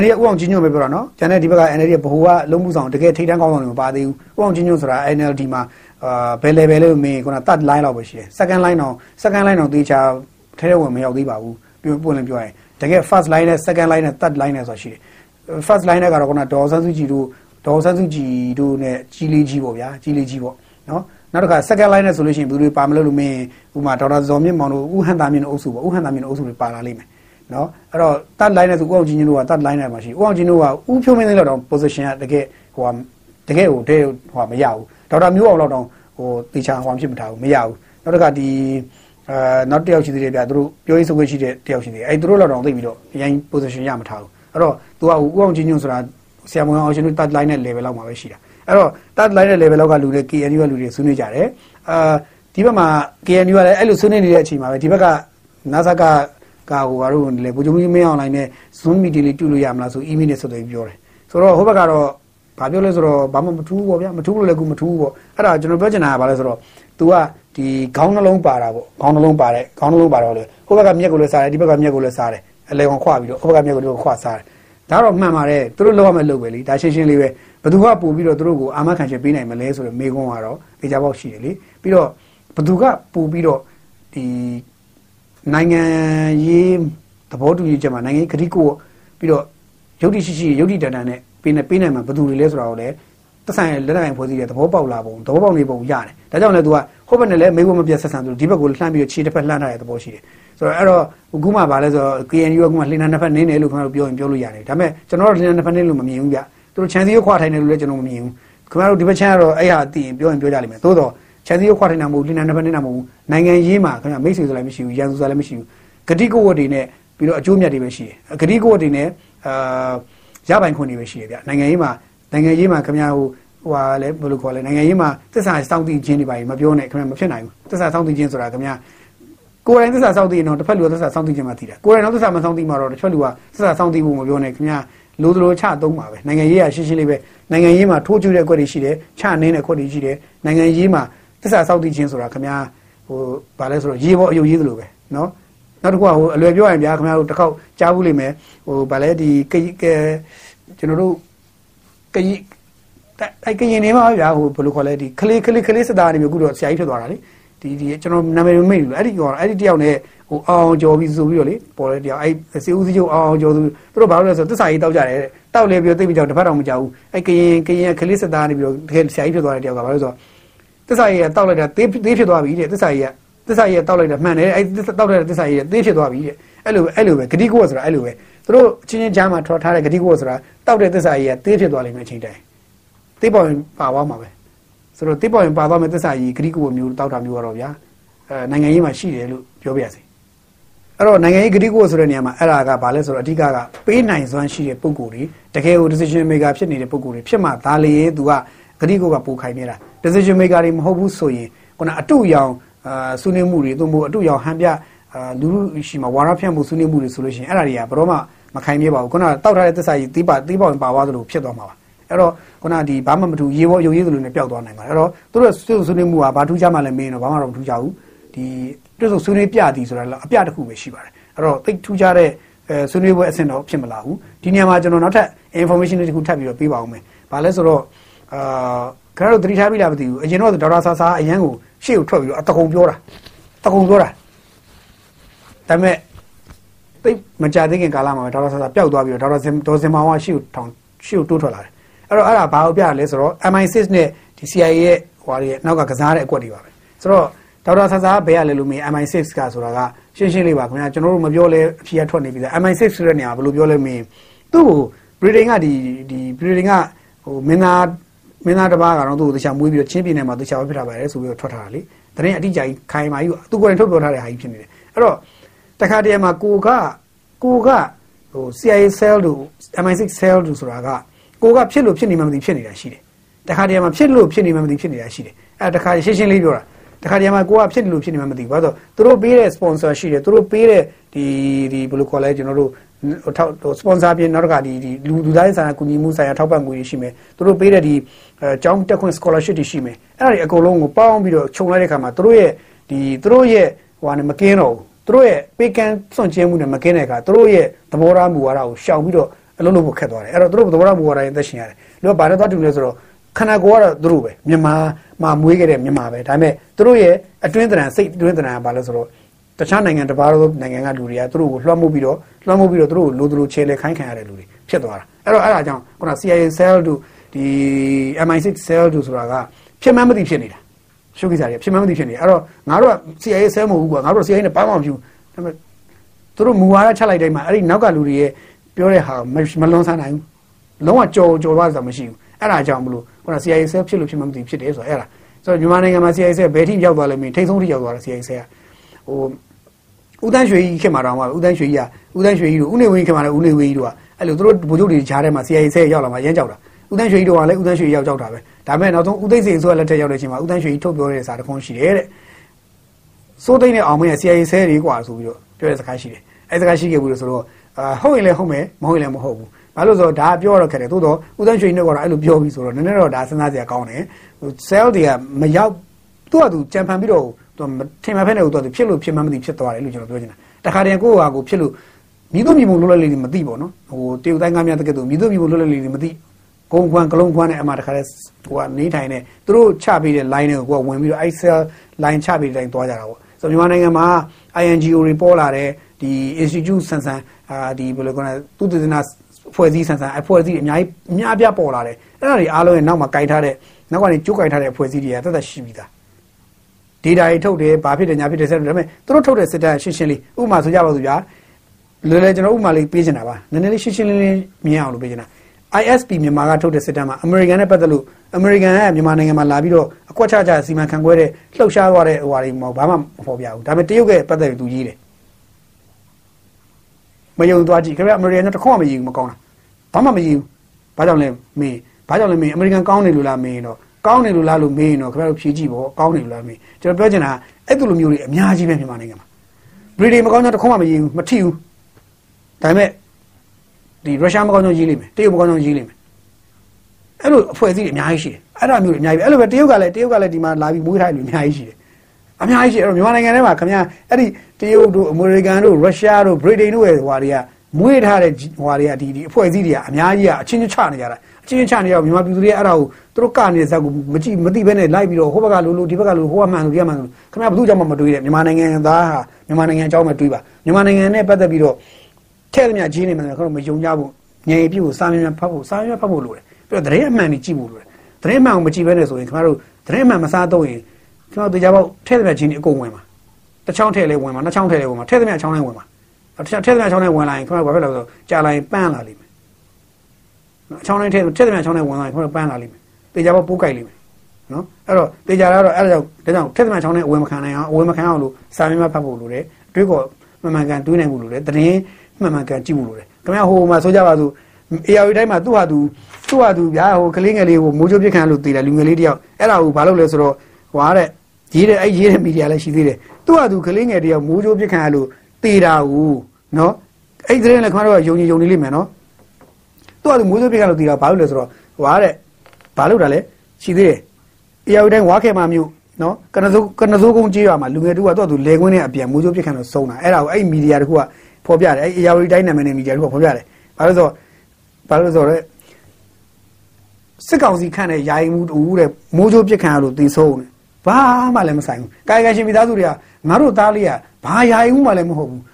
Speaker 1: NLD ကဥအောင်ချင်းညွန့်ပဲပြောတာနော်ကျန်တဲ့ဒီဘက်က NLD ကဘဟုကလုံးမှုဆောင်တကယ်ထိတ်တန်းကောင်းဆောင်တွေမပါသေးဘူးဥအောင်ချင်းညွန့်ဆိုတာ NLD မှာအာဘယ် level လဲမင်းခုန third line လောက်ပဲရှိတယ် second line တော့ second line တော့တေချာထဲထဲဝင်မရောက်သေးပါဘူးပြောပွင့်လင်းပြောရင်တကယ် first line နဲ့ second line နဲ့ third line နဲ့ဆိုတာရှိတယ် first line နဲ့ကတော့ခုနဒေါ်ဆန်းစုကြည်တို့ဒေါ်ဆန်းစုကြည်တို့နဲ့ကြီးလေးကြီးပေါ့ဗျာကြီးလေးကြီးပေါ့နော် နောက်တစ်ခါ second line နဲ့ဆိုလို့ရှိရင်ဘယ်လိုပါမလို့လို့မင်းဥမာဒေါက်တာဇော်မြင့်မောင်တို့ဥဟန်တာမြင့်တို့အုပ်စုပေါ့ဥဟန်တာမြင့်တို့အုပ်စုတွေပါလာလိမ့်မယ်နော်အဲ့တော့ third line နဲ့ဆိုဥအောင်ကြီးညတို့က third line နဲ့မှာရှိဥအောင်ကြီးညတို့ကဥဖြိုးမင်းလေးတော့ position ကတကယ်ဟိုတကယ်ဟိုတဲဟိုမရဘူးဒေါက်တာမျိုးအောင်တော့တော့ဟိုတေချာဟိုဖြစ်မထားဘူးမရဘူးနောက်တစ်ခါဒီအာနောက်တစ်ယောက်ရှိသေးတယ်ဗျာသူတို့ပြောရေးဆိုခွင့်ရှိတဲ့တစ်ယောက်ရှိသေးတယ်အဲ့သူတို့တော့တော့သိပြီးတော့အရင် position ရမထားဘူးအဲ့တော့ तू ကဥအောင်ကြီးညဆိုတာဆရာမအောင်ရှင်တို့ third line နဲ့ level လောက်မှာပဲရှိတာ အဲ့တော့ third line နဲ့ level လောက်ကလူတွေ KNU ကလူတွေဆွေးနွေးကြတယ်အာဒီဘက်မှာ KNU ကလည်းအဲ့လိုဆွေးနွေးနေတဲ့အချိန်မှာပဲဒီဘက်က NASA ကကဟိုဘာလို့လဲဘုံကြီးမင်းအောင်လိုင်းနဲ့ Zoom meeting လေးတူလို့ရမလားဆို email နဲ့ဆက်သွယ်ပြီးပြောတယ်ဆိုတော့ဟိုဘက်ကတော့ဘာပြောလဲဆိုတော့ဘာမှမထူးဘူးပေါ့ဗျာမထူးလို့လည်းကူမထူးဘူးပေါ့အဲ့ဒါကျွန်တော်ပြောချင်တာကဘာလဲဆိုတော့ तू ကဒီခေါင်းနှလုံးပါတာပေါ့ခေါင်းနှလုံးပါတဲ့ခေါင်းနှလုံးပါတော့လေဟိုဘက်ကမြက်ကိုလည်းစားတယ်ဒီဘက်ကမြက်ကိုလည်းစားတယ်အလဲကောင်ခွပြီးတော့ဟိုဘက်ကမြက်ကိုလည်းခွစားတယ်ဒါတော့မှန်ပါတယ်သူတို့လောက်ရမယ်လုပ်ပဲလीဒါရှင်းရှင်းလေးပဲ ဘသူကပို့ပြီးတော့သူတို့ကိုအာမခံချက်ပေးနိုင်မလဲဆိုတော့မေကွန်းကတော့ဒေချာပေါက်ရှိတယ်လေပြီးတော့ဘသူကပို့ပြီးတော့ဒီနိုင်ငံရေးသဘောတူညီချက်မှာနိုင်ငံရေးဂတိကိုပြီးတော့ယုတ်တိရှိရှိယုတ်တိတန်တန်နဲ့ပေးနေပေးနိုင်မှာဘသူတွေလဲဆိုတာကိုလည်းသက်ဆိုင်လက်နက်ကိုဖွဲ့စည်းတဲ့သဘောပေါက်လာပုံသဘောပေါက်နေပုံရတယ်ဒါကြောင့်လည်းသူကဟိုဘက်နဲ့လည်းမေးဖို့မပြတ်ဆက်ဆံသူဒီဘက်ကိုလှမ်းပြီးတော့ခြေတစ်ဖက်လှမ်းထားတဲ့သဘောရှိတယ်ဆိုတော့အဲ့တော့အခုမှဗာလဲဆိုတော့ KNU ကမှလှိနာနှစ်ဖက်နင်းတယ်လို့ခင်ဗျားတို့ပြောရင်ပြောလို့ရတယ်ဒါပေမဲ့ကျွန်တော်တို့လှိနာနှစ်ဖက်နင်းလို့မမြင်ဘူးဗျ သူတို့ခြံစည်းရွခွာထိုင်တယ်လို့လည်းကျွန်တော်မမြင်ဘူးခင်ဗျားတို့ဒီဘက်ခြမ်းကတော့အဲ့ဟာသိရင်ပြောရင်ပြောကြလိမ့်မယ်သို့တော့ခြံစည်းရွခွာထိုင်တာမဟုတ်လှိနာနှစ်ဖက်နင်းတာမဟုတ်ဘူးနိုင်ငံရေးမှာခင်ဗျာမိတ်ဆွေဆိုလည်းမရှိဘူးရန်သူဆိုလည်းမရှိဘူးဂတိကဝတ်တွေနဲ့ပြီးတော့အကျိုးမြတ်တွေပဲရှိတယ်ဂတိကဝတ်တွေနဲ့အာရပိုင်ခွင့်တွေပဲရှိတယ်ဗျနိုင်ငံရေးမှာနိုင်ငံရေးမှာခင်ဗျားဟိုဟိုဟာလဲဘယ်လိုခေါ်လဲနိုင်ငံရေးမှာသစ္စာစောင့်တည်ခြင်းတွေပါမပြောနဲ့ခင်ဗျာမဖြစ်နိုင်ဘူးသစ္စာစောင့်တည်ခြင်းဆိုတာခင်ဗျာကိုယ်တိုင်သစ္စာစောင့်တည်ရင်တော့တစ်ဖက်လူကသစ္စာစောင့်တည်ခြင်းမှသိတာကိုယ်တိုင်တော့သစ္စာမစောင့်တည်မှတော့တစ်ဖက်လူကသစ္စာစောင့်တည်ဖို့မပြောနဲ့ခင်ဗျာ လိုသလိုချသုံးပါပဲနိုင်ငံရေးကရှင်းရှင်းလေးပဲနိုင်ငံရေးမှာထိုးကျတဲ့အကွက်တွေရှိတယ်ချနင်းတဲ့အကွက်တွေရှိတယ်နိုင်ငံရေးမှာသစ္စာစောင့်တည်ခြင်းဆိုတာခင်ဗျာဟိုဗာလဲဆိုတော့ရေးပေါ်အယုတ်ရေးသလိုပဲเนาะနောက်တစ်ခုကဟိုအလွယ်ပြောရင်ဗျာခင်ဗျားတို့တစ်ခေါက်ကြားဘူးလိမ့်မယ်ဟိုဗာလဲဒီကကျွန်တော်တို့ကအဲ့ကရင်နေမှာဗျာဟိုဘယ်လိုခေါ်လဲဒီခလေးခလေးခလေးစတာနေမျိုးအခုတော့ဆရာကြီးထွက်သွားတာလေ ဒီဒီကျွန်တော်နာမည်မမေ့ဘူးအဲ့ဒီကောင်အဲ့ဒီတယောက်နဲ့ဟိုအောင်ကြော်ပြီးဆိုပြီးတော့လေပေါ်တဲ့တယောက်အဲ့စေဦးစီးချုပ်အောင်ကြော်သူတို့ဘာလို့လဲဆိုသစ္စာကြီးတောက်ကြတယ်တောက်လေပြီးသိပြီးကြောက်တစ်ဖက်တော့မကြောက်ဘူးအဲ့ကရင်ကရင်ခလေးစတာနေပြီးတော့တကယ်ဆရာကြီးဖြစ်သွားတဲ့တယောက်ကဘာလို့ဆိုတော့သစ္စာကြီးကတောက်လိုက်တာသေးသေးဖြစ်သွားပြီတဲ့သစ္စာကြီးကသစ္စာကြီးကတောက်လိုက်တာမှန်တယ်အဲ့တောက်တဲ့သစ္စာကြီးကသေးဖြစ်သွားပြီတဲ့အဲ့လိုအဲ့လိုပဲဂတိကိုဆိုတာအဲ့လိုပဲသူတို့ချင်းချင်းကြားမှာထော်ထားတဲ့ဂတိကိုဆိုတာတောက်တဲ့သစ္စာကြီးကသေးဖြစ်သွားလိမ့်မယ်အချိန်တိုင်းသိပေါ်ရင်ပါသွားမှာပဲ ဆိုတော့သိပေါ်ရင်ပါသွားမယ်သစ္စာကြီးဂရိကုဝမျိုးတောက်တာမျိုးကတော့ဗျာအဲနိုင်ငံရေးမှာရှိတယ်လို့ပြောပြရစီအဲ့တော့နိုင်ငံရေးဂရိကုဝဆိုတဲ့နေရာမှာအဲ့ဒါကဘာလဲဆိုတော့အဓိကကပေးနိုင်စွမ်းရှိတဲ့ပုံကိုယ်တွေတကယ်ကို decision maker ဖြစ်နေတဲ့ပုံကိုယ်တွေဖြစ်မှဒါလေသူကဂရိကုကပိုခိုင်နေတာ decision maker တွေမဟုတ်ဘူးဆိုရင်ခုနအတုရောင်အာဆွေးနွေးမှုတွေသို့မဟုတ်အတုရောင်ဟန်ပြအာလူလူရှိမှာဝါရဖြန့်မှုဆွေးနွေးမှုတွေဆိုလို့ရှိရင်အဲ့ဒါတွေကဘယ်တော့မှမခိုင်မြဲပါဘူးခုနတောက်ထားတဲ့သစ္စာကြီးသီးပါသီးပေါင်ပါသွားသလိုဖြစ်သွားမှာပါ အဲ့တော့ခုနဒီဘာမှမထူရေဘောရုပ်ရည်သလိုနဲ့ပျောက်သွားနိုင်ပါတယ်အဲ့တော့သူတို့ဆွေးနွေးမှုကဘာထူးခြားမှလည်းမင်းတော့ဘာမှတော့မထူးခြားဘူးဒီတွတ်ဆုံဆွေးနွေးပြသည်ဆိုတာလည်းအပြတစ်ခုပဲရှိပါတယ်အဲ့တော့သိထူးခြားတဲ့အဲဆွေးနွေးပွဲအဆင့်တော့ဖြစ်မလာဘူးဒီနေရာမှာကျွန်တော်နောက်ထပ် information တွေတခုထပ်ပြီးတော့ပေးပါအောင်မယ်ဘာလဲဆိုတော့အာခင်ဗျားတို့သတိထားပြီလားမသိဘူးအရင်တော့ဒေါက်တာဆာဆာအရန်ကိုရှေ့ကိုထွက်ပြီးတော့အတကုံပြောတာတကုံပြောတာဒါပေမဲ့သိမကြသေးခင်ကာလမှာဒေါက်တာဆာဆာပျောက်သွားပြီးတော့ဒေါက်တာဒေါ်စင်မောင်ကရှေ့ကိုထောင်ရှေ့ကိုတိုးထွက်လာတယ် အဲ့တော့အဲ့ဒါဘာကိုပြရလဲဆိုတော့ MI6 နဲ့ဒီ CIA ရဲ့ဟွာတွေနောက်ကကစားတဲ့အကွက်တွေပါပဲဆိုတော့ဒေါက်တာဆာဆာဘယ်ရလဲလို့မေး MI6 ကဆိုတာကရှင်းရှင်းလေးပါခင်ဗျာကျွန်တော်တို့မပြောလဲအဖြေထွက်နေပြီသား MI6 ဆိုတဲ့နေရာဘယ်လိုပြောလဲမေးသူ့ကို Britain ကဒီဒီ Britain ကဟိုမင်းသားမင်းသားတစ်ပါးကတော့သူ့ကိုတခြားမွေးပြီးတော့ချင်းပြည်နယ်မှာတခြားဖြစ်တာပါလေဆိုပြီးတော့ထွက်ထားတာလေတရင်အတိအကျကြီးခိုင်မာကြီးသူကိုယ်တိုင်ထုတ်ပြောထားတဲ့ဟာကြီးဖြစ်နေတယ်အဲ့တော့တခါတည်းမှာကိုကကိုကဟို CIA cell တို့ MI6 cell တို့ဆိုတာက ကိုကဖြစ်လို့ဖြစ်နေမှမသိဖြစ်နေတာရှိတယ်တခါတည်းမှာဖြစ်လို့ဖြစ်နေမှမသိဖြစ်နေတာရှိတယ်အဲ့တခါရှင်းရှင်းလေးပြောတာတခါတည်းမှာကိုကဖြစ်လို့ဖြစ်နေမှမသိဘူးဘာလို့သူတို့ပေးတဲ့ sponsor ရှိတယ်သူတို့ပေးတဲ့ဒီဒီဘယ်လိုခေါ်လဲကျွန်တော်တို့ဟိုထောက်စပွန်ဆာပြင်နောက်တစ်ခါဒီဒီလူလူသားရေးဆိုင်ရာကူညီမှုဆိုင်ရာထောက်ပံ့ငွေတွေရှိမယ်သူတို့ပေးတဲ့ဒီအကြောင်းတက်ခွင့် scholarship တွေရှိမယ်အဲ့ဒါတွေအကုန်လုံးကိုပေါင်းပြီးတော့ခြုံလိုက်တဲ့အခါမှာသူတို့ရဲ့ဒီသူတို့ရဲ့ဟိုဟာနဲ့မကင်းတော့ဘူးသူတို့ရဲ့ပေးကမ်းစွန့်ကျင်းမှုနဲ့မကင်းတဲ့အခါသူတို့ရဲ့သဘောထားမူဝါဒကိုရှောင်ပြီးတော့ အလုပ်လုပ်ဖို့ခက်သွားတယ်အဲ့တော့သူတို့သဘောထားမူဝါဒရင်သက်ရှင်ရတယ်လူကဘာလို့သွားတူလဲဆိုတော့ခန္ဓာကိုယ်ကတော့သူတို့ပဲမြန်မာမှာမွေးခဲ့တဲ့မြန်မာပဲဒါပေမဲ့သူတို့ရဲ့အတွင်းသဏ္ဍာန်စိတ်အတွင်းသဏ္ဍာန်ကဘာလဲဆိုတော့တခြားနိုင်ငံတစ်ပါးသောနိုင်ငံကလူတွေကသူတို့ကိုလွှမ်းမိုးပြီးတော့လွှမ်းမိုးပြီးတော့သူတို့ကိုလိုသလိုချဲလဲခိုင်းခံရတဲ့လူတွေဖြစ်သွားတာအဲ့တော့အဲ့ဒါကြောင့်ခုန CIA cell တို့ဒီ MI6 cell တို့ဆိုတာကဖြစ်မှန်းမသိဖြစ်နေတာရှုပ်ကိစ္စတွေဖြစ်မှန်းမသိဖြစ်နေအဲ့တော့ငါတို့က CIA cell မဟုတ်ဘူးကွာငါတို့ CIA နဲ့ဘာမှမဖြစ်ဘူးဒါပေမဲ့သူတို့မူဝါဒချလိုက်တိုင်းမှာအဲ့ဒီနောက်ကလူတွေရဲ့ ပြောတဲ့ဟာမလွန်ဆန်းနိုင်ဘူးလုံးဝကြော်ကြော်သွားတာမရှိဘူးအဲ့ဒါကြောင့်မလို့ခုန CIA cell ဖြစ်လို့ဖြစ်မှန်းမသိဖြစ်တယ်ဆိုတော့အဲ့ဒါဆိုတော့မြန်မာနိုင်ငံမှာ CIA cell ဘယ်ထိရောက်သွားလဲမင်းထိတ်ဆုံးထိရောက်သွားတာ CIA cell ကဟိုဦးတန်းရွှေကြီးခင်မှာတော့မှာဦးတန်းရွှေကြီးကဦးတန်းရွှေကြီးတို့ဦးနေဝင်းခင်မှာလည်းဦးနေဝင်းကြီးတို့ကအဲ့လိုသူတို့ဗိုလ်ချုပ်တွေဂျားထဲမှာ CIA ဆဲရောက်လာမှာရမ်းကြောက်တာဦးတန်းရွှေကြီးတို့ကလည်းဦးတန်းရွှေရောက်ကြောက်တာပဲဒါပေမဲ့နောက်ဆုံးဦးသိန်းစိန်ဆိုရလက်ထက်ရောက်တဲ့အချိန်မှာဦးတန်းရွှေကြီးထုတ်ပြောတဲ့စာတစ်ခုရှိတယ်တဲ့စိုးသိန်းနဲ့အောင်မင်းရဲ့ CIA ဆဲတွေกว่าဆိုပြီးတော့ပြောတဲ့စကားရှိတယ်အဲ့စကားရှိခဲ့ဘူးလို့ဆိုတော့ အာဟုတ်ရင်လည်းဟုတ်မယ်မဟုတ်ရင်လည်းမဟုတ်ဘူးဘာလို့ဆိုတော့ဒါပြောတော့ခက်တယ်သို့တော့ဦးတန်းရွှေကြီးကတော့အဲ့လိုပြောပြီးဆိုတော့နည်းနည်းတော့ဒါစဉ်းစားစရာကောင်းတယ်ဟို cell တွေကမရောက်သူ့ကသူကြံဖန်ပြီးတော့သူထင်မှဖက်နေဦးတော့ဖြစ်လို့ဖြစ်မှမသိဖြစ်သွားတယ်လို့ကျွန်တော်ပြောချင်တာတခါတည်းကိုယ့်ဟာကိုဖြစ်လို့မြည်သူမြည်မှုလွတ်လပ်လေးတွေမသိပေါ့နော်ဟိုတေယူတိုင်းကားများတကယ်တော့မြည်သူမြည်မှုလွတ်လပ်လေးတွေမသိဂုံခွန်းကလုံးခွန်းနဲ့အမှတခါတည်းဟိုကနေထိုင်နေသူတို့ချပေးတဲ့ line တွေကိုကိုကဝင်ပြီးတော့ Excel line ချပေးတဲ့တိုင်းသွားကြတာပေါ့ ဆိုတော့မြန်မာနိုင်ငံမှာ INGO တွေပေါ်လာတဲ့ဒီ institute ဆန်ဆန်အာဒီဘယ်လိုကောလဲသူတည်နာဖွဲ့စည်းဆန်ဆန်အဖွဲ့အစည်းအများကြီးအများပြပေါ်လာတယ်အဲ့ဒါတွေအားလုံးရဲ့နောက်မှာကြိုက်ထားတဲ့နောက်ကနေကျုပ်ကြိုက်ထားတဲ့အဖွဲ့အစည်းတွေကသက်သက်ရှိပြီးသား data တွေထုတ်တယ်ဘာဖြစ်တယ်ညာဖြစ်တယ်ဆက်တယ်ဒါပေမဲ့သူတို့ထုတ်တဲ့စစ်တမ်းရှင်းရှင်းလေးဥပမာဆိုကြပါစို့ဗျာလွယ်လွယ်ကျွန်တော်ဥပမာလေးပေးချင်တာပါနည်းနည်းလေးရှင်းရှင်းလင်းလင်းမြင်အောင်လို့ပေးချင်တာ ISP မြန်မာကထုတ်တဲ့စစ်တမ်းမှာ American နဲ့ပတ်သက်လို့ American ကမြန်မာနိုင်ငံမှာလာပြီးတော့အကွက်ချချစီမံခန့်ခွဲတဲ့လှုပ်ရှားသွားတဲ့ဟိုဟာတွေမဟုတ်ဘာမှမဖော်ပြဘူးဒါပေမဲ့တရုတ်ကပတ်သက်ပြီးသူရေးတယ်မယုံသွားကြည့်ခင်ဗျ American ကတခွန်းမရေးဘူးမကောင်းတာဘာမှမရေးဘူးဘာကြောင့်လဲမင်းဘာကြောင့်လဲမင်း American ကောင်းတယ်လို့လားမင်းတော့ကောင်းတယ်လို့လားလို့မေးရင်တော့ခင်ဗျားတို့ဖြေကြည့်ပေါ့ကောင်းတယ်လို့လားမေးကျွန်တော်ပြောချင်တာအဲ့လိုမျိုးတွေအများကြီးပဲမြန်မာနိုင်ငံမှာဗြိတိန်မကောင်းကြောင်းတစ်ခုမှမရေးဘူးမထီဘူးဒါပေမဲ့ဒီရုရှားမကောင်းကြောင်းရေးလိမ့်မယ်တရုတ်မကောင်းကြောင်းရေးလိမ့်မယ် အဲ့လိုအဖွဲ့အစည်းတွေအများကြီးရှိတယ်အဲ့ဒါမျိုးတွေအများကြီးပဲအဲ့လိုပဲတရုတ်ကလည်းတရုတ်ကလည်းဒီမှာလာပြီးမွေးထားတယ်လူအများကြီးရှိတယ်အများကြီးရှိအဲ့တော့မြန်မာနိုင်ငံထဲမှာခင်ဗျာအဲ့ဒီတရုတ်တို့အမေရိကန်တို့ရုရှားတို့ဗြိတိန်တို့ရဲ့ဟွာတွေကမွေးထားတဲ့ဟွာတွေကဒီဒီအဖွဲ့အစည်းတွေကအများကြီးကအချင်းချင်းချနေကြတာအချင်းချင်းချနေတော့မြန်မာပြည်သူတွေအဲ့ဒါကိုသူတို့ကနေဇက်ကိုမကြည့်မသိဘဲနဲ့လိုက်ပြီးတော့ဟိုဘက်ကလိုလိုဒီဘက်ကလိုဟိုကမှန်လို့ဒီကမှန်လို့ခင်ဗျာဘယ်သူကြောင့်မှမတွေးတဲ့မြန်မာနိုင်ငံသားဟာမြန်မာနိုင်ငံအကြောင်းမှတွေးပါမြန်မာနိုင်ငံနဲ့ပတ်သက်ပြီးတော့ထဲ့သမျှကြီးနေမှလည်းခင်ဗျာမယုံကြဘူးငြိမ်ပြည့်ကိုစာမြင်ဖတ်ဖို့စာမြင်ဖတ်ဖို့လိုတယ် ပြီးတော့သတင်းအမှန်ကြီးကြည့်ဖို့လိုတယ်သတင်းအမှန်ကိုမကြည့်ဘဲနဲ့ဆိုရင်ခင်ဗျားတို့သတင်းအမှန်မစားတော့ရင်ခင်ဗျားတို့တရားပေါက်ထဲ့သမျှကြီးနေအကုန်ဝင်မှာတစ်ချောင်းထဲ့လဲဝင်မှာနှစ်ချောင်းထဲ့လဲဝင်မှာထဲ့သမျှချောင်းလဲဝင်မှာထဲ့သမျှချောင်းလဲဝင်လာရင်ခင်ဗျားတို့ဘာဖြစ်လဲဆိုတော့ကြာလာရင်ပန်းလာလိမ့်မယ်အချောင်းတိုင်းထဲထဲသမျှချောင်းတိုင်းဝင်လာရင်ခင်ဗျားတို့ပန်းလာလိမ့်မယ်တေချာပေါပိုးကြိုက်လိမ့်မယ်နော်အဲ့တော့တေချာကတော့အဲ့ဒါကြောင့်ဒါကြောင့်ထက်သမားချောင်းနဲ့အဝယ်မခံနိုင်အောင်အဝယ်မခံအောင်လို့စာမျက်နှာဖတ်ဖို့လိုတယ်အတွေးကောမှန်မှန်ကန်တွေးနိုင်ဖို့လိုတယ်သတင်းမှန်မှန်ကန်ကြည့်ဖို့လိုတယ်ခင်ဗျားဟိုမှာဆိုကြပါစို့ AR တိုင်းမှာသူ့ဟာသူ သူ့ဟာသူဗျာဟိုကလေးငယ်လေးကိုမိုးချိုးပြစ်ခံလို့တည်တယ်လူငယ်လေးတယောက်အဲ့ဒါကိုဘာလုပ်လဲဆိုတော့ဟွာတဲ့ရေးတဲ့အဲ့ရေးတဲ့မီဒီယာလည်းရှိသေးတယ်သူ့ဟာသူကလေးငယ်တယောက်မိုးချိုးပြစ်ခံရလို့တည်တာကိုနော်အဲ့ဒီသတင်းလည်းခင်ဗျားတို့ကယုံကြည်ယုံနေလိမ့်မယ်နော်သူ့ဟာသူမိုးချိုးပြစ်ခံလို့တည်တာဘာလို့လဲဆိုတော့ဟွာတဲ့ဘာလို့တာလဲရှိသေးတယ်။အေယာဝတီတိုင်းဝါခဲမှာမြို့နော်ကနစိုးကနစိုးကုန်းကြေးရွာမှာလူငယ်တူကတော့သူလေကွင်းနဲ့အပြန်မိုးချိုးပြစ်ခံလို့ဆုံးတာအဲ့ဒါကိုအဲ့မီဒီယာတခုကဖော်ပြတယ်အဲ့အေယာဝတီတိုင်းနာမည်နဲ့မီဒီယာတခုကဖော်ပြတယ်။ဘာလို့ဆိုဘာလို့ဆိုတော့ စစ်ကောင်စီခန့်တဲ့ယာယီမှုတူတဲ့မိုးချိုးပြစ်ခံရလို့တည်ဆုံးတယ်။ဘာမှလည်းမဆိုင်ဘူး။ကာယကံရှင်မိသားစုတွေကငါတို့သားလေးကဘာယာယီမှုမှလည်းမဟုတ်ဘူး။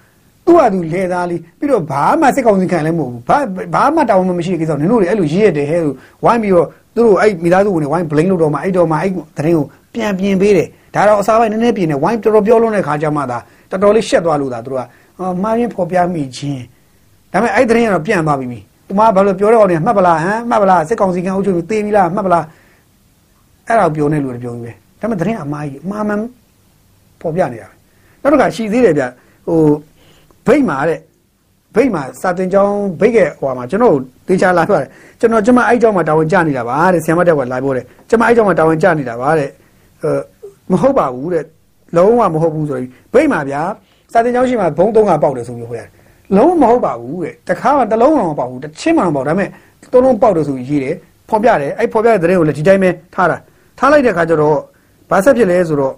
Speaker 1: သူသူ့ဟာသူလေသားလေးပြီးတော့ဘာမှစိတ်ကောင်းစီခံလည်းမဟုတ်ဘူးဘာဘာမှတောင်းမှမရှိတဲ့ကိစ္စနင်တို့တွေအဲ့လိုရေးရတယ်ဟဲ့လို့ဝိုင်းပြီးတော့သူတို့အဲ့မိသားစုဝင်တွေဝိုင်း blame လုပ်တော့မှအဲ့တော့မှအဲ့တရင်ကိုပြန်ပြင်ပေးတယ်ဒါတော့အစားပိုင်းနည်းနည်းပြင်နေဝိုင်းတော်တော်ပြောလုံးတဲ့ခါကျမှသာတော်တော်လေးရှက်သွားလို့သာသူတို့ကမှားရင်ဖော်ပြမိခြင်းဒါပေမဲ့အဲ့တရင်ကတော့ပြန်သွားပြီ သူမဘာလို့ပြောတော့နေမှတ်ပလားဟမ်မှတ်ပလားစိတ်ကောင်းစီခံအုပ်ချုပ်ပြီးသေပြီလားမှတ်ပလားအဲ့ဒါပြောနေလို့ပြောပြီးပဲဒါပေမဲ့တရင်အမှားကြီးအမှားမှန်ဖော်ပြနေတာပဲနောက်တစ်ခါရှိသေးတယ်ဗျဟိုဗိတ်မာတဲ့ဗိတ်မာစာတင်ကျောင်းဗိတ်ကဟိုမှာကျွန်တော်တေချာလာပြောတယ်ကျွန်တော်ကျမအဲ့ကျောင်းမှာတာဝန်ကျနေတာပါတဲ့ဆရာမတက်ကလာပြောတယ်ကျမအဲ့ကျောင်းမှာတာဝန်ကျနေတာပါတဲ့အဲမဟုတ်ပါဘူးတဲ့လုံးဝမဟုတ်ဘူးဆိုပြီးဗိတ်မာဗျာစာတင်ကျောင်းရှိမှာဘုံသုံးကပေါက်တယ်ဆိုပြီးဟိုရတယ် လုံးမဟုတ်ပါဘူးတဲ့တခါမှတစ်လုံးမှမပေါက်ဘူးတစ်ချင်းမှမပေါက်ဒါပေမဲ့သုံးလုံးပေါက်တယ်ဆိုပြီးရေးတယ်ဖော်ပြတယ်အဲ့ဖော်ပြတဲ့တဲ့ကိုလည်းဒီတိုင်းပဲထားတာထားလိုက်တဲ့အခါကျတော့ဘာဆက်ဖြစ်လဲဆိုတော့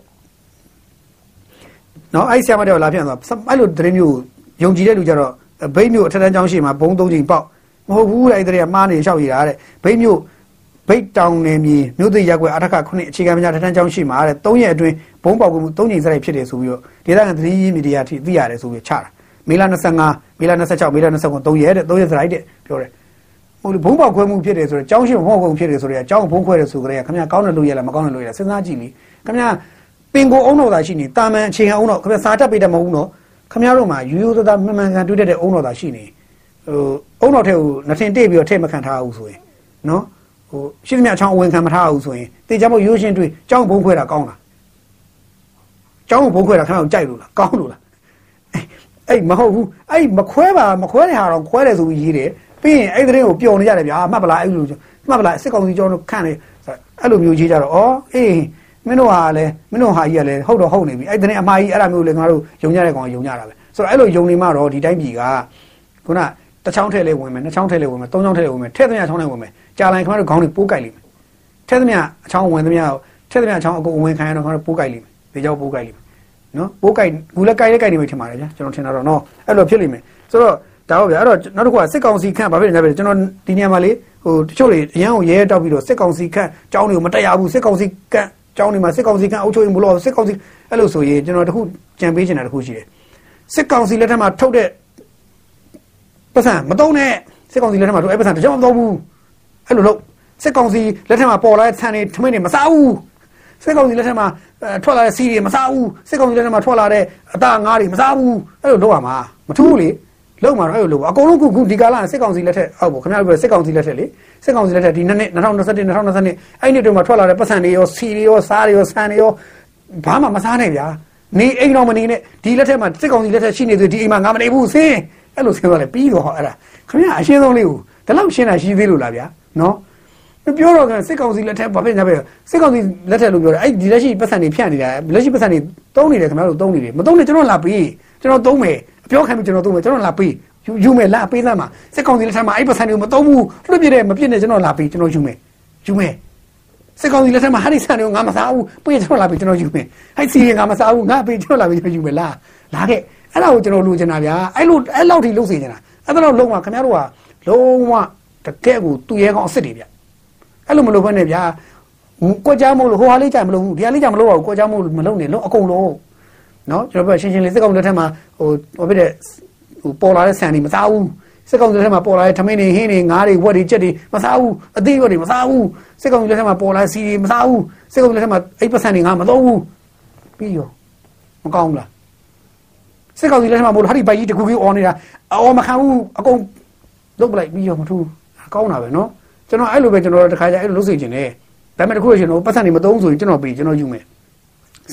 Speaker 1: နော်အဲ့ဆရာမတော်လာပြန်သွားအဲ့လိုသတင်းမျိုးယုံကြည်တဲ့လူကြတော့ဘိတ်မျိုးအထက်တန်းကျောင်းရှိမှာဘုံသုံးချိန်ပေါက်မဟုတ်ဘူးတဲ့အဲ့တဲ့ကမှားနေလျှောက်ရတာတဲ့ဘိတ်မျိုးဘိတ်တောင်နေမြေမြို့သိရက်ွယ်အထက်ကခုနှစ်အခြေခံပညာထက်တန်းကျောင်းရှိမှာတဲ့၃ရက်အတွင်းဘုံပေါက်ကူမှု၃ချိန်စရိုက်ဖြစ်တယ်ဆိုပြီးတော့ဒေသခံသတင်းရင်းမီဒီယာထိသိရတယ်ဆိုပြီးချတာ မေလ25မေလ26မေလ29 3ရက်တဲ့3ရက်စရိုက်တဲ့ပြောတယ်ဟိုဘုံပေါက်ခွဲမှုဖြစ်တယ်ဆိုတော့ကျောင်းရှိဘုံပေါက်ခွဲမှုဖြစ်တယ်ဆိုတော့ကျောင်းဘုံခွဲတယ်ဆိုကြတဲ့ခင်ဗျာကောင်းတယ်လို့ရလားမကောင်းတယ်လို့ရလားစဉ်းစားကြည့်လေခင်ဗျာပင်ကိုအုံတော်သာရှိနေတာမန်အခြေခံအုံတော်ခင်ဗျာစာတက်ပေးတယ်မဟုတ်ဘူးနော်ခင်ဗျားတို့မှာယူယူသားသားမှန်မှန်ကန်တွေ့တဲ့အုံတော်သာရှိနေဟိုအုံတော်ထဲကိုနှထင်တိတ်ပြီးတော့ထဲမခံထားဘူးဆိုရင်နော်ဟိုရှိသမျှအချောင်းအဝင်ခံမထားဘူးဆိုရင်တေချာမို့ရိုးရှင်းတွေ့ကျောင်းဘုံခွဲတာကောင်းလားကျောင်းဘုံခွဲတာခင်ဗျားတို့ကြိုက်လို့လားကောင်းလို့လား အဲ့မဟုတ်ဘူးအဲ့မခွဲပါမခွဲတဲ့ဟာတော့ခွဲတယ်ဆိုပြီးရေးတယ်ပြီးရင်အဲ့တဲ့ကိုပျော်နေကြတယ်ဗျာမှတ်ပလားအဲ့လိုမှတ်ပလားစစ်ကောင်စီကျောင်းတို့ခန့်နေအဲ့လိုမျိုးရေးကြတော့ဩအေးမင်းတို့ဟာလည်းမင်းတို့ဟာကြီးကလည်းဟုတ်တော့ဟုတ်နေပြီအဲ့တဲ့အမှားကြီးအဲ့ဒါမျိုးလေငါတို့ယုံကြတဲ့ကောင်ယုံကြတာပဲဆိုတော့အဲ့လိုယုံနေမှတော့ဒီတိုင်းပြည်ကခုနတစ်ချောင်းထဲလေးဝင်မယ်နှစ်ချောင်းထဲလေးဝင်မယ်သုံးချောင်းထဲလေးဝင်မယ်ထဲသမျှချောင်းထဲဝင်မယ်ကြာလိုက်ခင်ဗျားတို့ခေါင်းတွေပိုးကြိုက်လိမ့်မယ်ထဲသမျှအချောင်းဝင်သမျှထဲသမျှအချောင်းအကုန်ဝင်ခံရတော့ခင်ဗျားတို့ပိုးကြိုက်လိမ့်မယ်ဒီကြောက်ပိုးကြိုက်လိမ့်မယ် နော်ပိုးကြိုက်ဘူးလည်းကြိုက်လည်းကြိုက်နေမှထင်ပါတယ်ဗျာကျွန်တော်ထင်တာတော့နော်အဲ့လိုဖြစ်လိမ့်မယ်ဆိုတော့ဒါဟုတ်ဗျာအဲ့တော့နောက်တစ်ခုကစစ်ကောင်စီခန့်ဘာဖြစ်နေလဲကျွန်တော်ဒီနေရာမှာလေဟိုတချို့လေအရန်ကိုရဲတောက်ပြီးတော့စစ်ကောင်စီခန့်ကြောင်းတွေကိုမတက်ရဘူးစစ်ကောင်စီခန့်ကျောင်းတွေမှာစစ်ကောင်စီကအုပ်ချုပ်ရေးမလို့စစ်ကောင်စီအဲ့လိုဆိုရင်ကျွန်တော်တခုကြံပေးချင်တာတခုရှိတယ်စစ်ကောင်စီလက်ထက်မှာထုတ်တဲ့ပတ်စံမတုံးနဲ့စစ်ကောင်စီလက်ထက်မှာထုတ်အဲ့ပတ်စံတကြောင်မတော့ဘူးအဲ့လိုလို့စစ်ကောင်စီလက်ထက်မှာပေါ်လာတဲ့ဆန်တွေထမင်းတွေမစားဘူး စစ်ကောင်စီလက်ထက်မှာထွက်လာတဲ့စီးတွေမစားဘူးစစ်ကောင်စီလက်ထက်မှာထွက်လာတဲ့အသားငါးတွေမစားဘူးအဲ့လိုလုပ်ရမှာမထူးဘူးလေလုံးမှာတော့အဲ့လိုလုပ်အကုန်လုံးခုခုဒီကာလစစ်ကောင်စီလက်ထက်ဟုတ်ပေါ့ခင်ဗျားတို့စစ်ကောင်စီလက်ထက်လေစစ်ကောင်စီလက်ထက်ဒီနှစ်နှစ်2021 2022အဲ့နှစ်တွေမှာထွက်လာတဲ့ပတ်စံတွေရောစီတွေရောစားတွေရောဆန်တွေရောဘာမှမစားနဲ့ဗျာနေအိမ်တော်မနေနဲ့ဒီလက်ထက်မှာစစ်ကောင်စီလက်ထက်ရှိနေသေးဒီအိမ်မှာငါမနေဘူးဆင်းအဲ့လိုဆင်းသွားလဲပြီးတော့အဲ့ဒါခင်ဗျာအရှင်းဆုံးလေးကိုဒီလောက်ရှင်းတာရှိသေးလို့လားဗျာနော် ပြောတော့ကစစ်ကောင်စီလက်ထက်ဘာဖြစ်နေပဲစစ်ကောင်စီလက်ထက်လို့ပြောတယ်အဲ့ဒီလက်ရှိပတ်စံတွေဖြန့်နေတာလက်ရှိပတ်စံတွေတုံးနေတယ်ခင်ဗျားတို့တုံးနေတယ်မတုံးနေကျွန်တော်လာပြီးကျွန်တော်တုံးမယ်အပြောခံပြီးကျွန်တော်တုံးမယ်ကျွန်တော်လာပြီးယူယူမယ်လာပေးသားမှာစစ်ကောင်စီလက်ထက်မှာအဲ့ပတ်စံတွေကိုမတုံးဘူးလွတ်ပြတဲ့မပြစ်နဲ့ကျွန်တော်လာပြီးကျွန်တော်ယူမယ်ယူမယ်စစ်ကောင်စီလက်ထက်မှာဟာဒီဆန်တွေကိုငါမစားဘူးပေးကျွန်တော်လာပြီးကျွန်တော်ယူမယ်ဟဲ့စီရင်ငါမစားဘူးငါပေးကျွန်တော်လာပြီးကျွန်တော်ယူမယ်လားလာခဲ့အဲ့ဒါကိုကျွန်တော်လိုချင်တာဗျာအဲ့လိုအဲ့လောက်ထိလုပ်စေချင်တာအဲ့ဒါတော့လုံးဝခင်ဗျားတို့ကလုံးဝတကယ့်ကိုသူ့ရဲကောင်အစ်စ်တွေဗျ အဲ့လိုမလုပ်ဘဲနဲ့ဗျာကိုကြမ်းမို့လို့ဟိုဟာလေးကြမလို့ဘူးဒီဟာလေးကြမလို့ပါဘူးကိုကြမ်းမို့လို့မလုပ်နဲ့လုံးအကုန်လုံးနော်ကျွန်တော်ပြောရှင်းရှင်းလေးစစ်ကောင်လက်ထက်မှာဟိုဟိုဖြစ်တဲ့ဟိုပေါ်လာတဲ့ဆန်တွေမစားဘူးစစ်ကောင်လက်ထက်မှာပေါ်လာတဲ့ထမင်းတွေဟင်းတွေငါးတွေဝက်တွေကြက်တွေမစားဘူးအသေးရွက်တွေမစားဘူးစစ်ကောင်လက်ထက်မှာပေါ်လာတဲ့စီတွေမစားဘူးစစ်ကောင်လက်ထက်မှာအိပ်ပစံတွေငါမသုံးဘူးပြီးရောမကောင်းဘူးလားစစ်ကောင်စီလက်ထက်မှာမို့ဟာဒီပိုက်ကြီးတကူကူအော်နေတာအော်မခံဘူးအကုန်လုတ်ပလိုက်ပြီးရောမထူးကောင်းတာပဲနော် ကျွန်တော်အဲ့လိုပဲကျွန်တော်တခါကျအဲ့လိုလုပ်စေချင်တယ်ဒါပေမဲ့တခုလို့ရှိရင်တော့ပတ်စံတွေမသုံးဆိုရင်ကျွန်တော်ပြီးကျွန်တော်ယူမယ်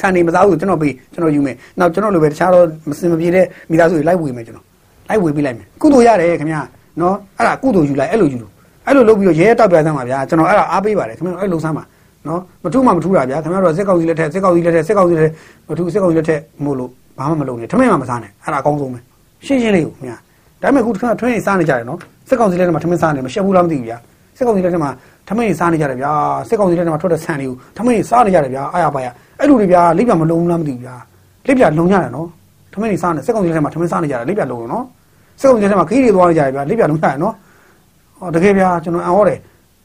Speaker 1: ဆန်နေမစားဘူးကျွန်တော်ပြီးကျွန်တော်ယူမယ်နောက်ကျွန်တော်လိုပဲတခြားတော့မစင်မပြေတဲ့မိသားစုတွေလိုက်ဝေမယ်ကျွန်တော်လိုက်ဝေပေးလိုက်မယ်ကုသိုလ်ရတယ်ခင်ဗျာနော်အဲ့ဒါကုသိုလ်ယူလိုက်အဲ့လိုယူလို့အဲ့လိုလုပ်ပြီးတော့ရဲတောက်ပြဆန်းပါဗျာကျွန်တော်အဲ့ဒါအားပေးပါတယ်ခင်ဗျာအဲ့လိုဆန်းပါနော်မထူးမှမထူးတာဗျာခင်ဗျားတို့စက်ကောက်စီလက်ထက်စက်ကောက်စီလက်ထက်စက်ကောက်စီလက်ထက်မထူးစက်ကောက်စီလက်ထက်မို့လို့ဘာမှမလုပ်နဲ့ထမင်းမှမစားနဲ့အဲ့ဒါအကောင်းဆုံးပဲရှင်းရှင်းလေးကိုခင်ဗျာဒါပေမဲ့ခုခဏထွင်းနေစားနေကြတယ်နော်စက်ကောက်စီလက်ထက်မှာထမင်းစားနေမရှက်ဘူးလားမသိဘူးဗျာ စက်ကောက်စီလက်ထက်မှာထမင်းစားနေကြတယ်ဗျာစက်ကောက်စီလက်ထက်မှာထွက်တဲ့ဆန်တွေကိုထမင်းစားနေကြတယ်ဗျာအားရပါရအဲ့လိုတွေဗျာလိပ်ပြမလုံးဘူးလားမသိဘူးဗျာလိပ်ပြလုံကြတယ်နော်ထမင်းစားနေစက်ကောက်စီလက်ထက်မှာထမင်းစားနေကြတယ်လိပ်ပြလုံရနော်စက်ကောက်စီလက်ထက်မှာခီးတွေသွားနေကြတယ်ဗျာလိပ်ပြလုံကြတယ်နော်ဟောတကယ်ဗျာကျွန်တော်အံ့ဩတယ်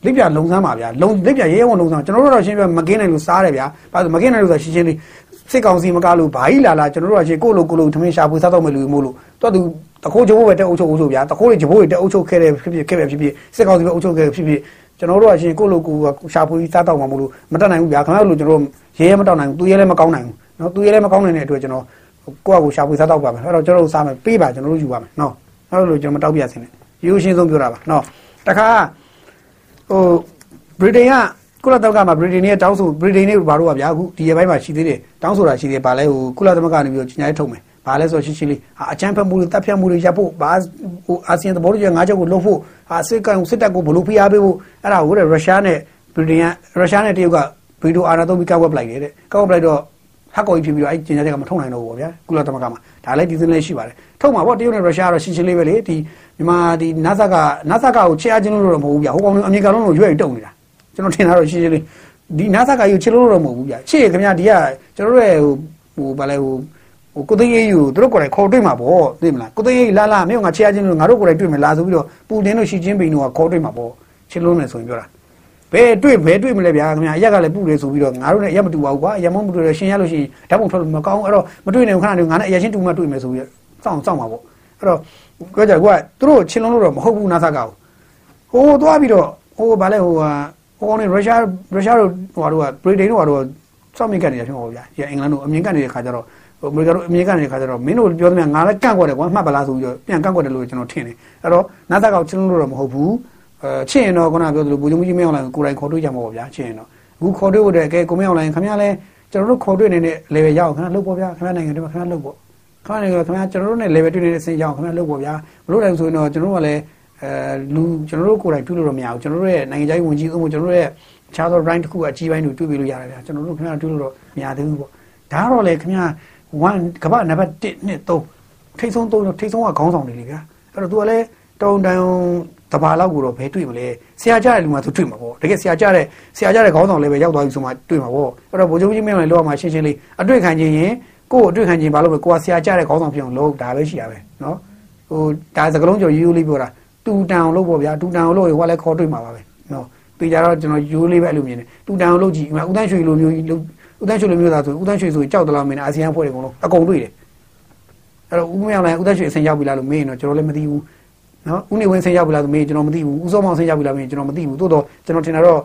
Speaker 1: လိပ်ပြလုံစမ်းပါဗျာလုံလိပ်ပြရဲရဲဝန်လုံစမ်းကျွန်တော်တို့တော့ရှင်းပြမကင်းနိုင်လို့စားတယ်ဗျာဘာလို့မကင်းနိုင်လို့ဆိုရှင်းရှင်းလေးစစ်ကောင်စီမကားလို့ဘာကြီးလာလာကျွန်တော်တို့ကရှင်းကိုလိုကိုလိုထမင်းရှာဖွေစားတော့မယ်လူမျိုးလို့တော်သူ တခိုးချိုးပဲတက်အုပ်ချုပ်အုပ်ချုပ်ဗျာတခိုးတွေဂျဘိုးတွေတက်အုပ်ချုပ်ခဲ့တယ်ဖြစ်ဖြစ်ခဲ့ပဲဖြစ်ဖြစ်စစ်ကောင်စီပဲအုပ်ချုပ်ခဲ့ဖြစ်ဖြစ်ကျွန်တော်တို့ကရှင်ကိုလိုကိုရှာဖွေစားတော့မှာမလို့မတက်နိုင်ဘူးဗျာခင်ဗျားတို့ကျွန်တော်ရဲရဲမတောက်နိုင်ဘူးသူရဲလည်းမကောင်းနိုင်ဘူးနော်သူရဲလည်းမကောင်းနိုင်တဲ့အတွက်ကျွန်တော်ကိုယ့်အကူရှာဖွေစားတော့ပါမယ်အဲ့တော့ကျွန်တော်တို့စားမယ်ပေးပါကျွန်တော်တို့ယူပါမယ်နော်အဲ့လိုကျွန်တော်မတောက်ပြစင်းနဲ့ရိုးရှင်းဆုံးပြောတာပါနော်တခါဟိုဗြိတိန်ကကုလသမဂ္ဂမှာဗြိတိန်ရဲ့တောင်းဆိုဗြိတိန်နဲ့ဘာလို့ကဗျာအခုဒီရက်ပိုင်းမှာရှိသေးတယ်တောင်းဆိုတာရှိသေးတယ်ဗာလဲဟိုကုလသမဂ္ဂနေပြီးတော့ကြီးညာရေးထုတ်မယ် ဘာလဲဆိုရှင်းရှင်းလေးအချမ်းဖက်မှုတွေတပ်ဖြတ်မှုတွေရပ်ဖို့ဘာဟိုအာဆီယံသဘောတူညီငါးချက်ကိုလုပ်ဖို့အာစစ်ကောင်စစ်တပ်ကိုဘလို့ဖိအားပေးဖို့အဲ့ဒါကိုရုရှားနဲ့ဗြိတိန်ကရုရှားနဲ့တရုတ်ကဗီဒီယိုအာနာသုံးပြီးကောက်ဝက်ပလိုက်တယ်တဲ့ကောက်ဝက်ပလိုက်တော့ဟက်ကော်ကြီးဖြစ်ပြီးတော့အဲ့ကျင်ညာချက်ကမထုတ်နိုင်တော့ဘူးပေါ့ဗျာကုလသမဂ္ဂမှာဒါလည်းဒီစင်းလေးရှိပါတယ်ထုတ်မှာပေါ့တရုတ်နဲ့ရုရှားကတော့ရှင်းရှင်းလေးပဲလေဒီမြန်မာဒီနာဆာကနာဆာကကိုချေအားချင်းလို့တော့မဟုတ်ဘူးဗျာဟိုကောင်အမေရိကန်လုံးကိုရွေ့တုံနေတာကျွန်တော်ထင်တာတော့ရှင်းရှင်းလေးဒီနာဆာကယူချစ်လို့တော့မဟုတ်ဘူးဗျာချစ်ရခင်ဗျာဒီကကျွန်တော်တို့ရဲ့ဟိုဟိုဘာလဲဟို ဟိုကိုသိန်းရေးယူသူတို့ကိုယ်တိုင်ခေါ်တွေ့မှာပေါ့သိမလားကိုသိန်းရေးလာလာမြို့ငါချေအားချင်းလို့ငါတို့ကိုယ်တိုင်တွေ့မယ်လာဆိုပြီးတော့ပူတင်တို့ရှီချင်းပိန်တို့ကခေါ်တွေ့မှာပေါ့ချစ်လို့မယ်ဆိုရင်ပြောတာဘယ်တွေ့ဘယ်တွေ့မလဲဗျာခင်ဗျာအရက်ကလည်းပူတယ်ဆိုပြီးတော့ငါတို့နဲ့အရက်မတူပါဘူးကွာအရက်မမတူတယ်ရှင်ရလို့ရှိရင်ဓာတ်ပုံထွက်လို့မကောင်းအဲ့တော့မတွေ့နိုင်ဘူးခဏနေငါနဲ့အရက်ချင်းတူမှတွေ့မယ်ဆိုပြီးစောင့်စောင့်ပါပေါ့အဲ့တော့ပြောကြကွာသူတို့ချင်းလုံးလို့တော့မဟုတ်ဘူးနာဆာကောဟိုသွားပြီးတော့ဟိုဗာလဲဟိုဟာဟိုကောင်နေရုရှားရုရှားတို့ဟိုတို့ကဗြိတိန်တို့ကတော့စောင့်မြင့်ကန်နေတယ်ဖြစ်မှာပေါ့ဗျာအင်္ဂလန်တို့အမြင့်ကန်နေတဲ့ခါကျတော့ ဟိုအမေရိကန်တို့အမြင့်ကန်နေတဲ့ခါကျတော့မင်းတို့ပြောသမျှငါလည်းကန့်ကွက်တယ်ကွာမှတ်ပါလားဆိုပြီးတော့ပြန်ကန့်ကွက်တယ်လို့ကျွန်တော်ထင်တယ်အဲ့တော့နာဆာကောချင်းလုံးလို့တော့မဟုတ်ဘူးအဲချစ်ရင်တော့ခုနပြောသလိုဘူဂျုံကြီးမင်းအောင်လိုင်းကိုယ်တိုင်ခေါ်တွေ့ကြမှာပေါ့ဗျာချစ်ရင်တော့အခုခေါ်တွေ့ဖို့တည်းကဲကိုမင်းအောင်လိုင်းခင်ဗျားလဲကျွန်တော်တို့ခေါ်တွေ့နေတဲ့ level ရအောင်ခင်ဗျားလုပ်ပေါ့ဗျာခင်ဗျားနိုင်ငံတွေမှာခင်ဗျားလုပ်ပေါ့ခင်ဗျားနိုင်ငံခင်ဗျားကျွန်တော်တို့နဲ့ level တွေ့နေတဲ့အဆင့်ရအောင်ခင်ဗျားလုပ်ပေါ့ဗျာမလို့တယ်ဆိုရင်တော့ကျွန်တော်တို့ကလည်းအဲလူကျွန်တော်တို့ကိုယ်တိုင်ပြုလို့တော့မရဘူးကျွန်တော်တို့ရဲ့နိုင်ငံခြားရေးဝန်ကြီးဥပမာကျွန်တော်တို့ရဲ့ခြားသော rank တစ်ခုအကြီးပိုင်းတွေတွေ့ပြီးလို့ရတယ်ဗျာကျွန်တော်တို့ခင်ဗျားတွေ့လို့တော့မရသေးဘူးပေါ့ဒါတော့လေခင်ဗျား 1ကမ္ဘာနံပါတ်1 2 3ထိတ်ဆုံး3ထိတ်ဆုံးကခေါင်းဆောင်တွေလေဗျာအဲ့တော့ तू ကလည်းတုံတန်တဘာလောက်ကိုတော့ဘယ်တွေ့မလဲဆရာကြတဲ့လူမှသူတွေ့မှာပေါ့တကယ်ဆရာကြတဲ့ဆရာကြတဲ့ခေါင်းဆောင်လည်းပဲရောက်သွားပြီဆိုမှတွေ့မှာပေါ့အဲ့တော့ဗိုလ်ချုပ်ကြီးမင်းလည်းလောက်အောင်ရှင်းရှင်းလေးအတွေ့ခံခြင်းရင်ကိုယ့်အတွေ့ခံခြင်းဘာလို့လဲကိုကဆရာကြတဲ့ခေါင်းဆောင်ဖြစ်အောင်လုပ်ဒါပဲရှိရပဲနော်ဟိုဒါစကလုံးကျော်ယူလေးပြောတာတူတန်အောင်လုပ်ပေါ့ဗျာတူတန်အောင်လုပ်ရင်ဟိုကလည်းခေါ်တွေ့မှာပါပဲနော်ပြီးကြတော့ကျွန်တော်ယူလေးပဲအဲ့လိုမြင်တယ်တူတန်အောင်လုပ်ကြည့်ဥတန်းရွှေလိုမျိုး ဥတန်းရွှေလိုမျိုးသားဆိုဥတန်းရွှေဆိုကြောက်တလားမင်းအာဆီယံဖွဲ့တွေအကုန်လုံးအကုန်တွေ့တယ်အဲ့တော့ဥမရောက်လိုက်ဥတန်းရွှေအစဉ်ရောက်ပြီလားလို့မေးရင်တော့ကျွန်တော်လည်းမသိဘူးနော်ဦးနေဝင်းဆင်းရောက်ပြီလားဆိုမေးကျွန်တော်မသိဘူးဦးစောမောင်ဆင်းရောက်ပြီလားမေးကျွန်တော်မသိဘူးသို့တော့ကျွန်တော်ထင်တာတော့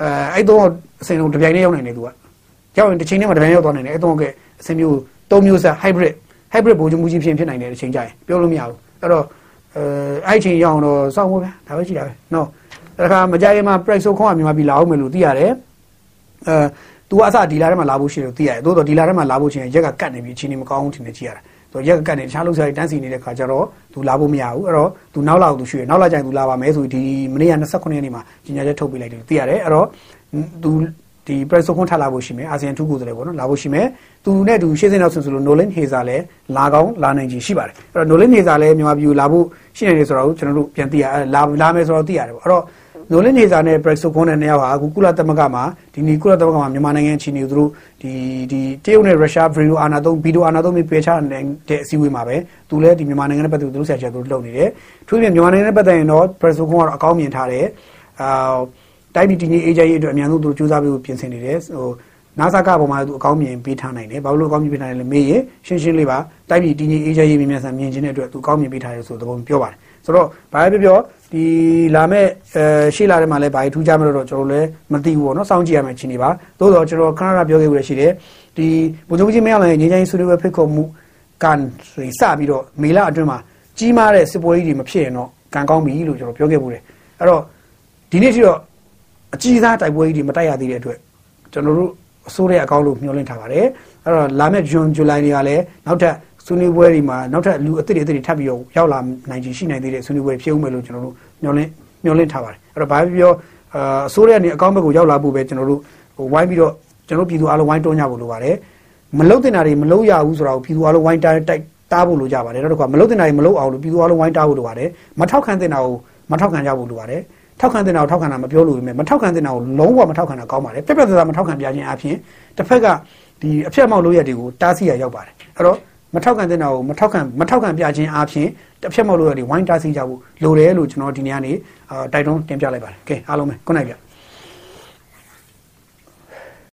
Speaker 1: အဲအဲ့တော့အစဉ်လုံးတစ်ပြိုင်တည်းရောက်နိုင်တယ်သူကရောက်ရင်တစ်ချိန်တည်းမှာတစ်ပြိုင်ရောက်သွားနိုင်တယ်အဲ့တော့ကအစဉ်မျိုးသုံးမျိုးဆက် hybrid hybrid ဘိုးချုပ်မှုကြီးဖြစ်ဖြစ်နိုင်တယ်တစ်ချိန်ကြရင်ပြောလို့မရဘူးအဲ့တော့အဲအဲ့ချိန်ရောက်တော့စောင့်ဖို့ဗျာဒါပဲရှိတာပဲနော်တခါမကြရင်မှာ price ဆိုခေါင်းကမြန်မာပြည်လာအောင်မယ်လို့သိရတယ်အဲ သူကအစဒီလာထဲမှာလာဖို့ရှိတယ်လို့သိရတယ်သို့တော့ဒီလာထဲမှာလာဖို့ရှိရင်ရက်ကကတ်နေပြီအချိန်ကြီးမကောင်းဘူးထင်နေကြည့်ရတာသူရက်ကတ်နေတခြားလှုပ်ရှားရေးတန်းစီနေတဲ့ခါကျတော့သူလာဖို့မရဘူးအဲ့တော့သူနောက်လာသူရွှေ့နောက်လာကြရင်သူလာပါမယ်ဆိုပြီးဒီမနေ့က29ရက်နေ့မှာကြီးညာချက်ထုတ်ပေးလိုက်တယ်သိရတယ်အဲ့တော့သူဒီ press ခွန်းထလာဖို့ရှိမယ်အာဆီယံထူးကိုယ်စားလှယ်ပေါ့နော်လာဖို့ရှိမယ်သူနဲ့သူရှေ့စင်းနောက်ဆင်ဆိုလို့ Nolan Hazer လည်းလာကောင်းလာနိုင်ခြင်းရှိပါတယ်အဲ့တော့ Nolan Hazer လည်းမြန်မာပြည်လာဖို့ရှိနေတယ်ဆိုတော့ကျွန်တော်တို့ပြန်သိရလာလာမယ်ဆိုတော့သိရတယ်ပေါ့အဲ့တော့ နိုလင်းနေစာနဲ့ Brexit ခွန်းတဲ့နှစ်ယောက်ဟာအခုကုလသမဂ္ဂမှာဒီနီကုလသမဂ္ဂမှာမြန်မာနိုင်ငံချင်းနေသူတို့ဒီဒီတရုတ်နဲ့ရုရှားဗီဒီယိုအာနာသုံးဗီဒီယိုအာနာသုံးပြီးပေချနိုင်တဲ့အစည်းအဝေးမှာပဲသူလည်းဒီမြန်မာနိုင်ငံနဲ့ပတ်သက်သူတို့ဆရာချက်သူတို့လုပ်နေတယ်သူပြင်မြန်မာနိုင်ငံနဲ့ပတ်သက်ရင်တော့ Brexit ခွန်းကတော့အကောင်းမြင်ထားတယ်အာတိုင်းပြည်တည်ငြိမ်အေးချမ်းရေးအတွက်အများဆုံးသူတို့စူးစမ်းပြီးပြင်ဆင်နေတယ်ဟိုနာဆာကပေါ်မှာသူအကောင်းမြင်ပေးထားနိုင်တယ်ဘာလို့အကောင်းမြင်ပေးထားတယ်လဲမေးရင်ရှင်းရှင်းလေးပါတိုင်းပြည်တည်ငြိမ်အေးချမ်းရေးမြင်မြန်ဆန်မြင်ခြင်းတဲ့အတွက်သူအကောင်းမြင်ပေးထားတယ်ဆိုတဲ့သဘောပြောပါတယ်ဆိုတော့ဘာပဲပြောပြော ဒီလာမဲ့အဲရှေ့လာတဲ့မှာလည်းဘာထူးခြားမလို့တော့ကျွန်တော်လည်းမသိဘူးပေါ့နော်စောင့်ကြည့်ရမယ်ချင်းနေပါသို့တော့ကျွန်တော်ခဏခဏပြောခဲ့လို့ရှိတယ်ဒီဘုံချုပ်ကြီးမင်းအောင်လည်းငင်းချင်းဆွေးနွေးပွဲဖိတ်ခေါ်မှုကန်စပြီးတော့မေလအတွင်းမှာကြီးမားတဲ့စစ်ပွဲကြီးတွေမဖြစ်ရင်တော့ကံကောင်းပြီလို့ကျွန်တော်ပြောခဲ့ဘူးတယ်အဲ့တော့ဒီနေ့ထိတော့အကြီးစားတိုက်ပွဲကြီးတွေမတိုက်ရသေးတဲ့အတွက်ကျွန်တော်တို့အစိုးရအကောင့်လို့မျှော်လင့်ထားပါတယ်အဲ့တော့လာမယ့်ဇွန်ဇူလိုင်တွေကလည်းနောက်ထပ် ဆွေးနွေးပွဲတွေမှာနောက်ထပ်လူအသစ်တွေအသစ်တွေထပ်ပြီးတော့ရောက်လာနိုင်ခြင်းရှိနိုင်သေးတဲ့ဆွေးနွေးပွဲဖြစ်ဦးမယ်လို့ကျွန်တော်တို့မျှော်လင့်မျှော်လင့်ထားပါတယ်အဲ့တော့ဘာဖြစ်ပြောအာအစိုးရကနေအကောင့်ဘက်ကိုရောက်လာဖို့ပဲကျွန်တော်တို့ဟိုဝိုင်းပြီးတော့ကျွန်တော်ပြည်သူအားလုံးဝိုင်းတွန်းကြဖို့လိုပါတယ်မလုတ်တင်တာတွေမလုတ်ရဘူးဆိုတာကိုပြည်သူအားလုံးဝိုင်းတိုက်တိုက်တားဖို့လိုကြပါတယ်နောက်တစ်ခါမလုတ်တင်တာတွေမလုတ်အောင်လို့ပြည်သူအားလုံးဝိုင်းတားဖို့လိုပါတယ်မထောက်ခံတင်တာကိုမထောက်ခံကြဖို့လိုပါတယ်ထောက်ခံတင်တာကိုထောက်ခံတာမပြောလို့ပဲမထောက်ခံတင်တာကိုလုံးဝမထောက်ခံတာကောင်းပါတယ်ပြက်ပြက်သားသားမထောက်ခံပြခြင်းအပြင်တစ်ဖက်ကဒီအဖြတ်မောက်လို့ရတွေကိုတားဆီးရရောက်ပါတယ်အဲ့တော့ မထောက်ခံတဲ့နာကိုမထောက်ခံမထောက်ခံပြခြင်းအပြင်တစ်ဖြတ်မောက်လို့ရတွေဝိုင်းတားဆီးကြဖို့လိုတယ်လို့ကျွန်တော်ဒီနေ့ကနေတိုက်တွန်းတင်ပြလိုက်ပါတယ်ကဲအားလုံးပဲခုနိုင်ပြ